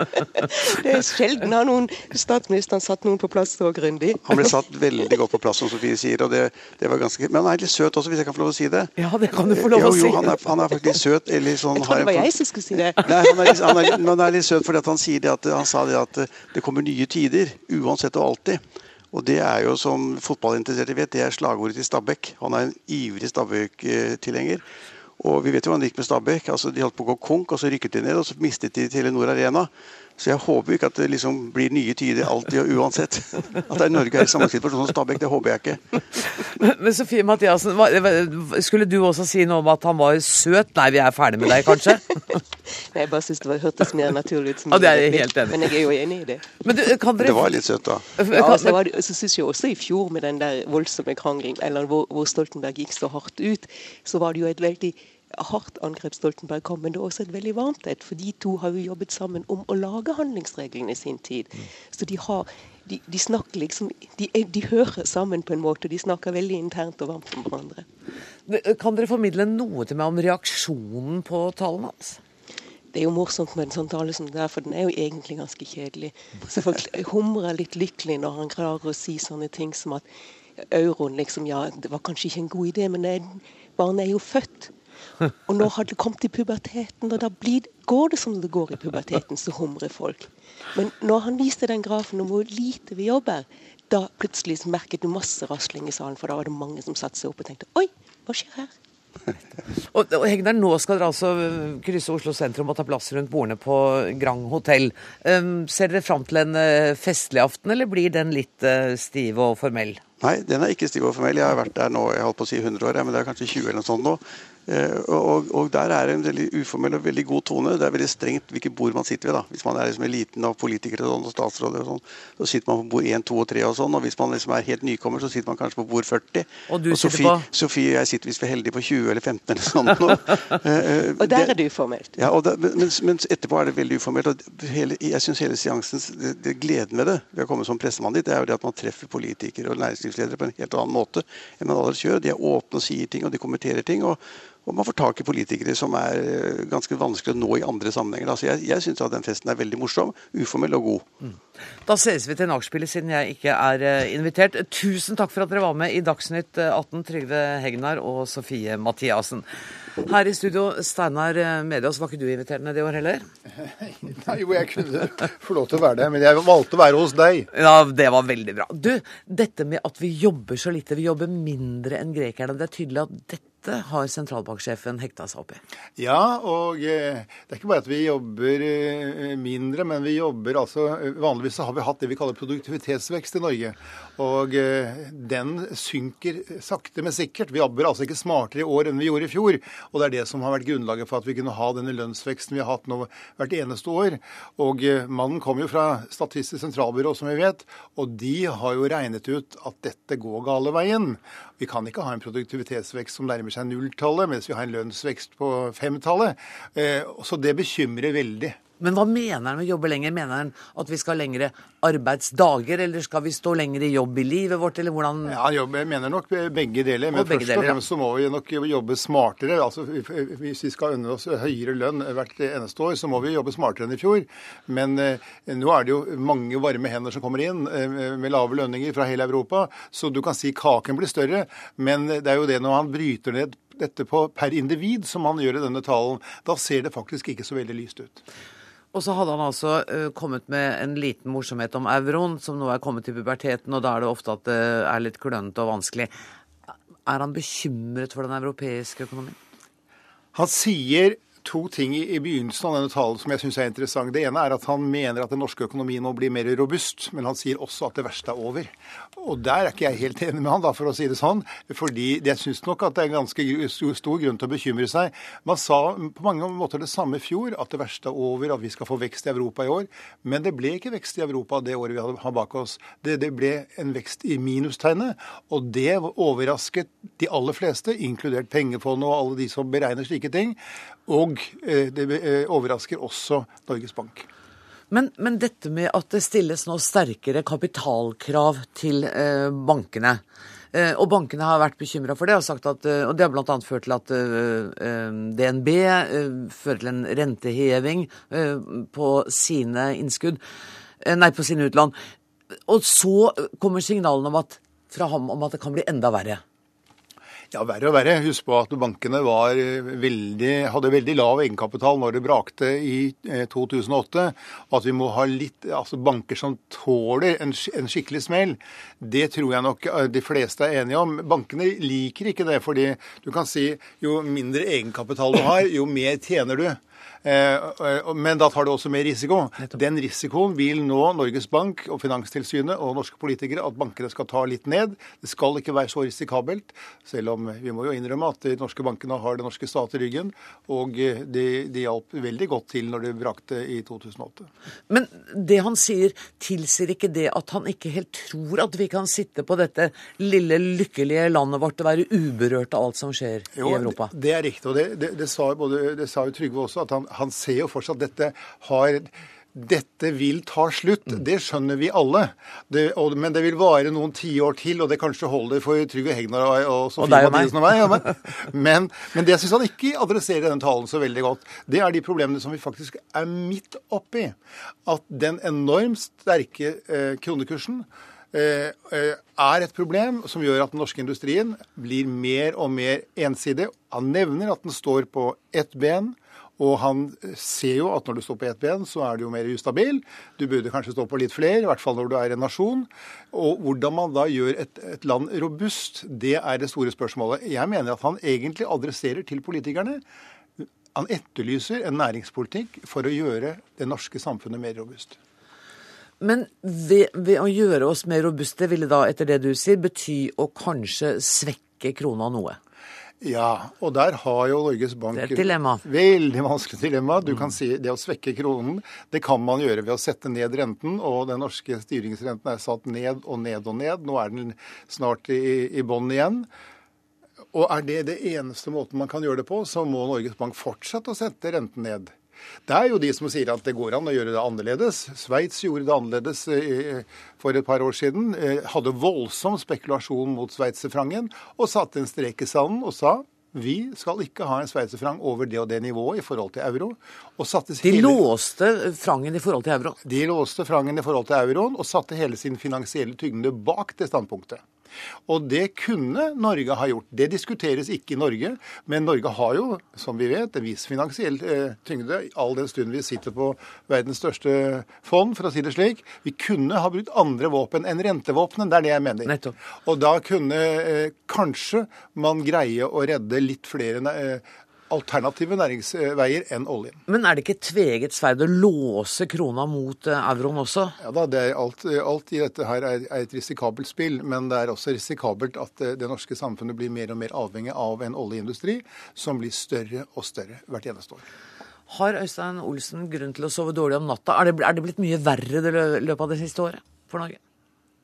det er sjelden har noen statsministeren satt noen på plass så grundig. han ble satt veldig godt på plass, som Sofie sier, og det, det var ganske Men han er litt søt også, hvis jeg kan få lov å si det. Ja, det kan du få lov å si. Jo, han er, han er faktisk søt. Eller sånn, jeg trodde det var jeg som skulle si det. Nei, han er, han er, han er litt søt fordi han sier det at han sa det at det kommer nye tider, uansett og alltid. Og det er jo, som fotballinteresserte vet, det er slagordet til Stabæk. Han er en ivrig Stabæk-tilhenger. Og vi vet jo hvordan det gikk med Stabæk. Altså, de holdt på å gå konk, og så rykket de ned, og så mistet de Telenor Arena. Så jeg håper ikke at det liksom blir nye tider alltid og uansett. At det er Norge er i samme situasjon som Stabæk, det håper jeg ikke. Men, men Sofie Mathiassen, skulle du også si noe om at han var søt? Nei, vi er ferdig med deg, kanskje? Nei, jeg bare syns det var, hørtes mer naturlig ut. Ja, det er jeg helt enig. Men jeg er jo enig i det. Men du, dere... Det var litt søtt, da. Ja, så, var så syns jeg også i fjor med den der voldsomme krangelen, eller hvor, hvor Stoltenberg gikk så hardt ut, så var det jo et veldig hardt angrep Stoltenberg kom, men det er også et veldig varmt et. For de to har jo jobbet sammen om å lage handlingsreglene i sin tid. Mm. Så de har de, de snakker liksom de, de, hører sammen på en måte. De snakker veldig internt og varmt om hverandre. Kan dere formidle noe til meg om reaksjonen på talen hans? Det er jo morsomt med en sånn tale som det er, for den er jo egentlig ganske kjedelig. Så folk humrer litt lykkelig når han klarer å si sånne ting som at euroen liksom, ja, det var kanskje ikke en god idé, men barnet er jo født. Og nå har det kommet i puberteten, og da blir, går det som det går i puberteten, så humrer folk. Men når han viste den grafen om hvor lite vi jobber, da plutselig merket du masse rasling i salen, for da var det mange som satte seg opp og tenkte Oi, hva skjer her? og, og Hegnar, nå skal dere altså krysse Oslo sentrum og ta plass rundt bordene på Grand hotell. Um, ser dere fram til en uh, festlig aften, eller blir den litt uh, stiv og formell? Nei, den er ikke stiv og formell. Jeg har vært der nå, jeg holdt på å si 100 år, men det er kanskje 20 eller noe sånt nå. Eh, og, og, der er det en veldig uformell og veldig god tone. Det er veldig strengt hvilket bord man sitter ved. da. Hvis man er liksom eliten av politikere og, sånn, og statsråder, og sånn, så sitter man på bord 1, 2 og 3. Og sånn, og hvis man liksom er helt nykommer, så sitter man kanskje på bord 40. Og du og Sofie, på? Sofie og jeg sitter hvis vi er heldige på 20 eller 15 eller sånn. Eh, eh, og der er det uformelt. Ja, da, mens, mens, etterpå er det veldig uformelt. og hele, Jeg syns hele seansen, det, det, gleden med det ved å komme som pressemann dit, det er jo det at man treffer politikere og næringslivsledere på en helt annen måte enn man ellers gjør. De er åpne og sier ting, og de kommenterer ting. og og man får tak i politikere som er eh, ganske vanskelig å nå i andre sammenhenger. Altså jeg jeg syns den festen er veldig morsom, uformell og god. Mm. Da ses vi til nachspielet, siden jeg ikke er eh, invitert. Tusen takk for at dere var med i Dagsnytt 18, Trygve Hegnar og Sofie Mathiassen. Her i studio, Steinar Medias, var ikke du invitert ned i år heller? Nei, jo, jeg kunne få lov til å være det, men jeg valgte å være hos deg. Ja, Det var veldig bra. Du, dette med at vi jobber så lite, vi jobber mindre enn grekerne, det er tydelig at dette har sentralbanksjefen hekta seg opp i? Ja, og eh, det er ikke bare at vi jobber eh, mindre, men vi jobber altså Vanligvis så har vi hatt det vi kaller produktivitetsvekst i Norge. Og eh, den synker sakte, men sikkert. Vi jobber altså ikke smartere i år enn vi gjorde i fjor. Og det er det som har vært grunnlaget for at vi kunne ha denne lønnsveksten vi har hatt nå hvert eneste år. Og mannen kom jo fra Statistisk sentralbyrå, som vi vet, og de har jo regnet ut at dette går gale veien. Vi kan ikke ha en produktivitetsvekst som nærmer seg nulltallet, mens vi har en lønnsvekst på femtallet. Eh, så det bekymrer veldig. Men hva mener han med å jobbe lenger? Mener han at vi skal ha lengre arbeidsdager, eller skal vi stå lenger i jobb i livet vårt, eller hvordan Ja, jeg mener nok begge deler. Men begge først og fremst så må vi nok jobbe smartere. Altså, Hvis vi skal unne oss høyere lønn hvert eneste år, så må vi jobbe smartere enn i fjor. Men eh, nå er det jo mange varme hender som kommer inn eh, med lave lønninger fra hele Europa, så du kan si kaken blir større. Men det er jo det når han bryter ned dette på per individ, som han gjør i denne talen, da ser det faktisk ikke så veldig lyst ut. Og så hadde han altså uh, kommet med en liten morsomhet om euroen, som nå er kommet til puberteten, og da er det ofte at det er litt klønete og vanskelig. Er han bekymret for den europeiske økonomien? Han sier to ting i, begynnelsen av denne talen som jeg syns er interessant. Det ene er at han mener at den norske økonomien nå blir mer robust, men han sier også at det verste er over. Og der er ikke jeg helt enig med han, da, for å si det sånn. Fordi jeg syns nok at det er en ganske stor grunn til å bekymre seg. Man sa på mange måter det samme i fjor, at det verste er over, at vi skal få vekst i Europa i år. Men det ble ikke vekst i Europa det året vi har bak oss. Det, det ble en vekst i minustegnet, og det overrasket de aller fleste, inkludert pengefondet og alle de som beregner slike ting. Og eh, det eh, overrasker også Norges Bank. Men, men, dette med at det stilles nå sterkere kapitalkrav til eh, bankene. Og bankene har vært bekymra for det, og, sagt at, og det har bl.a. ført til at DNB fører til en renteheving på sine innskudd, nei, på sine utland. Og så kommer signalene om at, fra ham om at det kan bli enda verre. Ja, verre og verre. Husk på at bankene veldig, hadde veldig lav egenkapital når det brakte i 2008. At vi må ha litt, altså banker som tåler en, en skikkelig smell, det tror jeg nok de fleste er enige om. Bankene liker ikke det, fordi du kan si jo mindre egenkapital du har, jo mer tjener du. Eh, men da tar du også mer risiko. Den risikoen vil nå Norges Bank og Finanstilsynet og norske politikere at bankene skal ta litt ned. Det skal ikke være så risikabelt, selv om vi må jo innrømme at de norske bankene har den norske stat i ryggen. Og de, de hjalp veldig godt til når det brakte i 2008. Men det han sier, tilsier ikke det at han ikke helt tror at vi kan sitte på dette lille, lykkelige landet vårt og være uberørt av alt som skjer jo, i Europa? Det, det er riktig. og det, det, det, sa, både, det sa jo Trygve også, at han, han ser jo fortsatt dette har dette vil ta slutt. Mm. Det skjønner vi alle. Det, og, men det vil vare noen tiår til, og det kanskje holder for Trygve Hegnar og, og Sofie Mathisen og meg. Ja, men, men, det syns han ikke adresserer i denne talen så veldig godt. Det er de problemene som vi faktisk er midt oppi. At den enormt sterke eh, kronekursen eh, eh er et problem som gjør at den norske industrien blir mer og mer ensidig. Han nevner at den står på ett ben. Og han ser jo at når du står på ett ben, så er du jo mer ustabil. Du burde kanskje stå på litt flere, i hvert fall når du er en nasjon. Og hvordan man da gjør et, et land robust, det er det store spørsmålet. Jeg mener at han egentlig adresserer til politikerne. Han etterlyser en næringspolitikk for å gjøre det norske samfunnet mer robust. Men ved, ved å gjøre oss mer robuste, ville da, etter det du sier, bety å kanskje svekke krona noe? Ja, og der har jo Norges Bank Det er et dilemma. Veldig vanskelig dilemma. Du kan si Det å svekke kronen, det kan man gjøre ved å sette ned renten. Og den norske styringsrenten er satt ned og ned og ned. Nå er den snart i, i bånn igjen. Og er det det eneste måten man kan gjøre det på, så må Norges Bank fortsette å sette renten ned. Det er jo de som sier at det går an å gjøre det annerledes. Sveits gjorde det annerledes eh, for et par år siden. Eh, hadde voldsom spekulasjon mot sveitserfrangen og satte en strek i sanden og sa vi skal ikke ha en sveitserfrang over det og det nivået i forhold til euro. de låste frangen i forhold til euro? De låste frangen i forhold til euroen og satte hele sin finansielle tyngde bak det standpunktet. Og det kunne Norge ha gjort. Det diskuteres ikke i Norge, men Norge har jo, som vi vet, en viss finansiell eh, tyngde, all den stund vi sitter på verdens største fond, for å si det slik. Vi kunne ha brukt andre våpen enn rentevåpen, det er det jeg mener. Nettopp. Og da kunne eh, kanskje man greie å redde litt flere eh, alternative næringsveier enn oljen. Men er det ikke tveget sverd å låse krona mot eh, euroen også? Ja da, det er alt, alt, i dette her er, er, et risikabelt spill. Men det er også risikabelt at det, det norske samfunnet blir mer og mer avhengig av en oljeindustri som blir større og større hvert eneste år. Har Øystein Olsen grunn til å sove dårlig om natta? Er det, er det blitt mye verre i løpet av det siste året for Norge?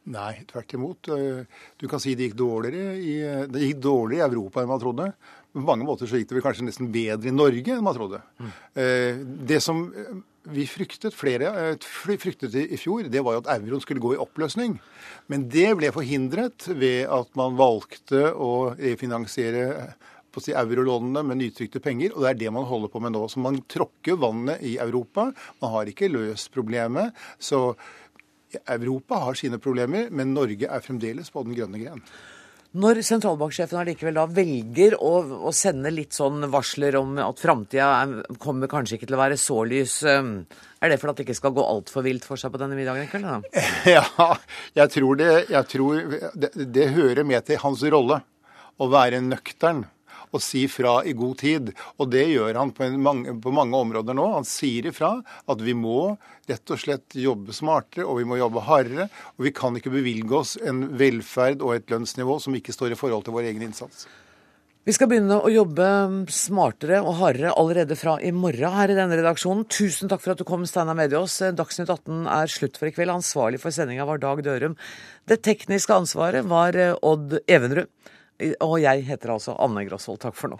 Nei, tvert imot. Eh, du kan si det gikk dårligere i, det gikk dårligere i Europa enn man trodde. På mange måter så gikk det vel kanskje nesten bedre i Norge enn man trodde. Mm. Det som eh, vi fryktet, flere eh, fryktet i fjor, det var jo at euroen skulle gå i oppløsning. Men det ble forhindret ved at man valgte å refinansiere på å si eurolånene med nytrykte penger, og det er det man holder på med nå. Så man tråkker vannet i Europa. Man har ikke løst problemet. Så Europa har sine problemer, men Norge er fremdeles på den grønne gren. Når sentralbanksjefen allikevel da velger å, å, sende litt sånn varsler om at framtida kommer kanskje ikke til å være så lys, um, er det for at det ikke skal gå altfor vilt for seg på denne middagen i kveld? Ja, jeg tror, det, jeg tror det, det hører med til hans rolle å være nøktern og si fra i god tid. Og det gjør han på mange, på mange områder nå. Han sier ifra at vi må rett og slett jobbe smartere, og vi må jobbe hardere. Og vi kan ikke bevilge oss en velferd og et lønnsnivå som ikke står i forhold til vår egen innsats. Vi skal begynne å jobbe smartere og hardere allerede fra i morgen her i denne redaksjonen. Tusen takk for at du kom, Steinar Mediås. Dagsnytt 18 er slutt for i kveld. Ansvarlig for sendinga var Dag Dørum. Det tekniske ansvaret var Odd Evenrud. Og jeg heter altså Anne Grosvold. Takk for nå.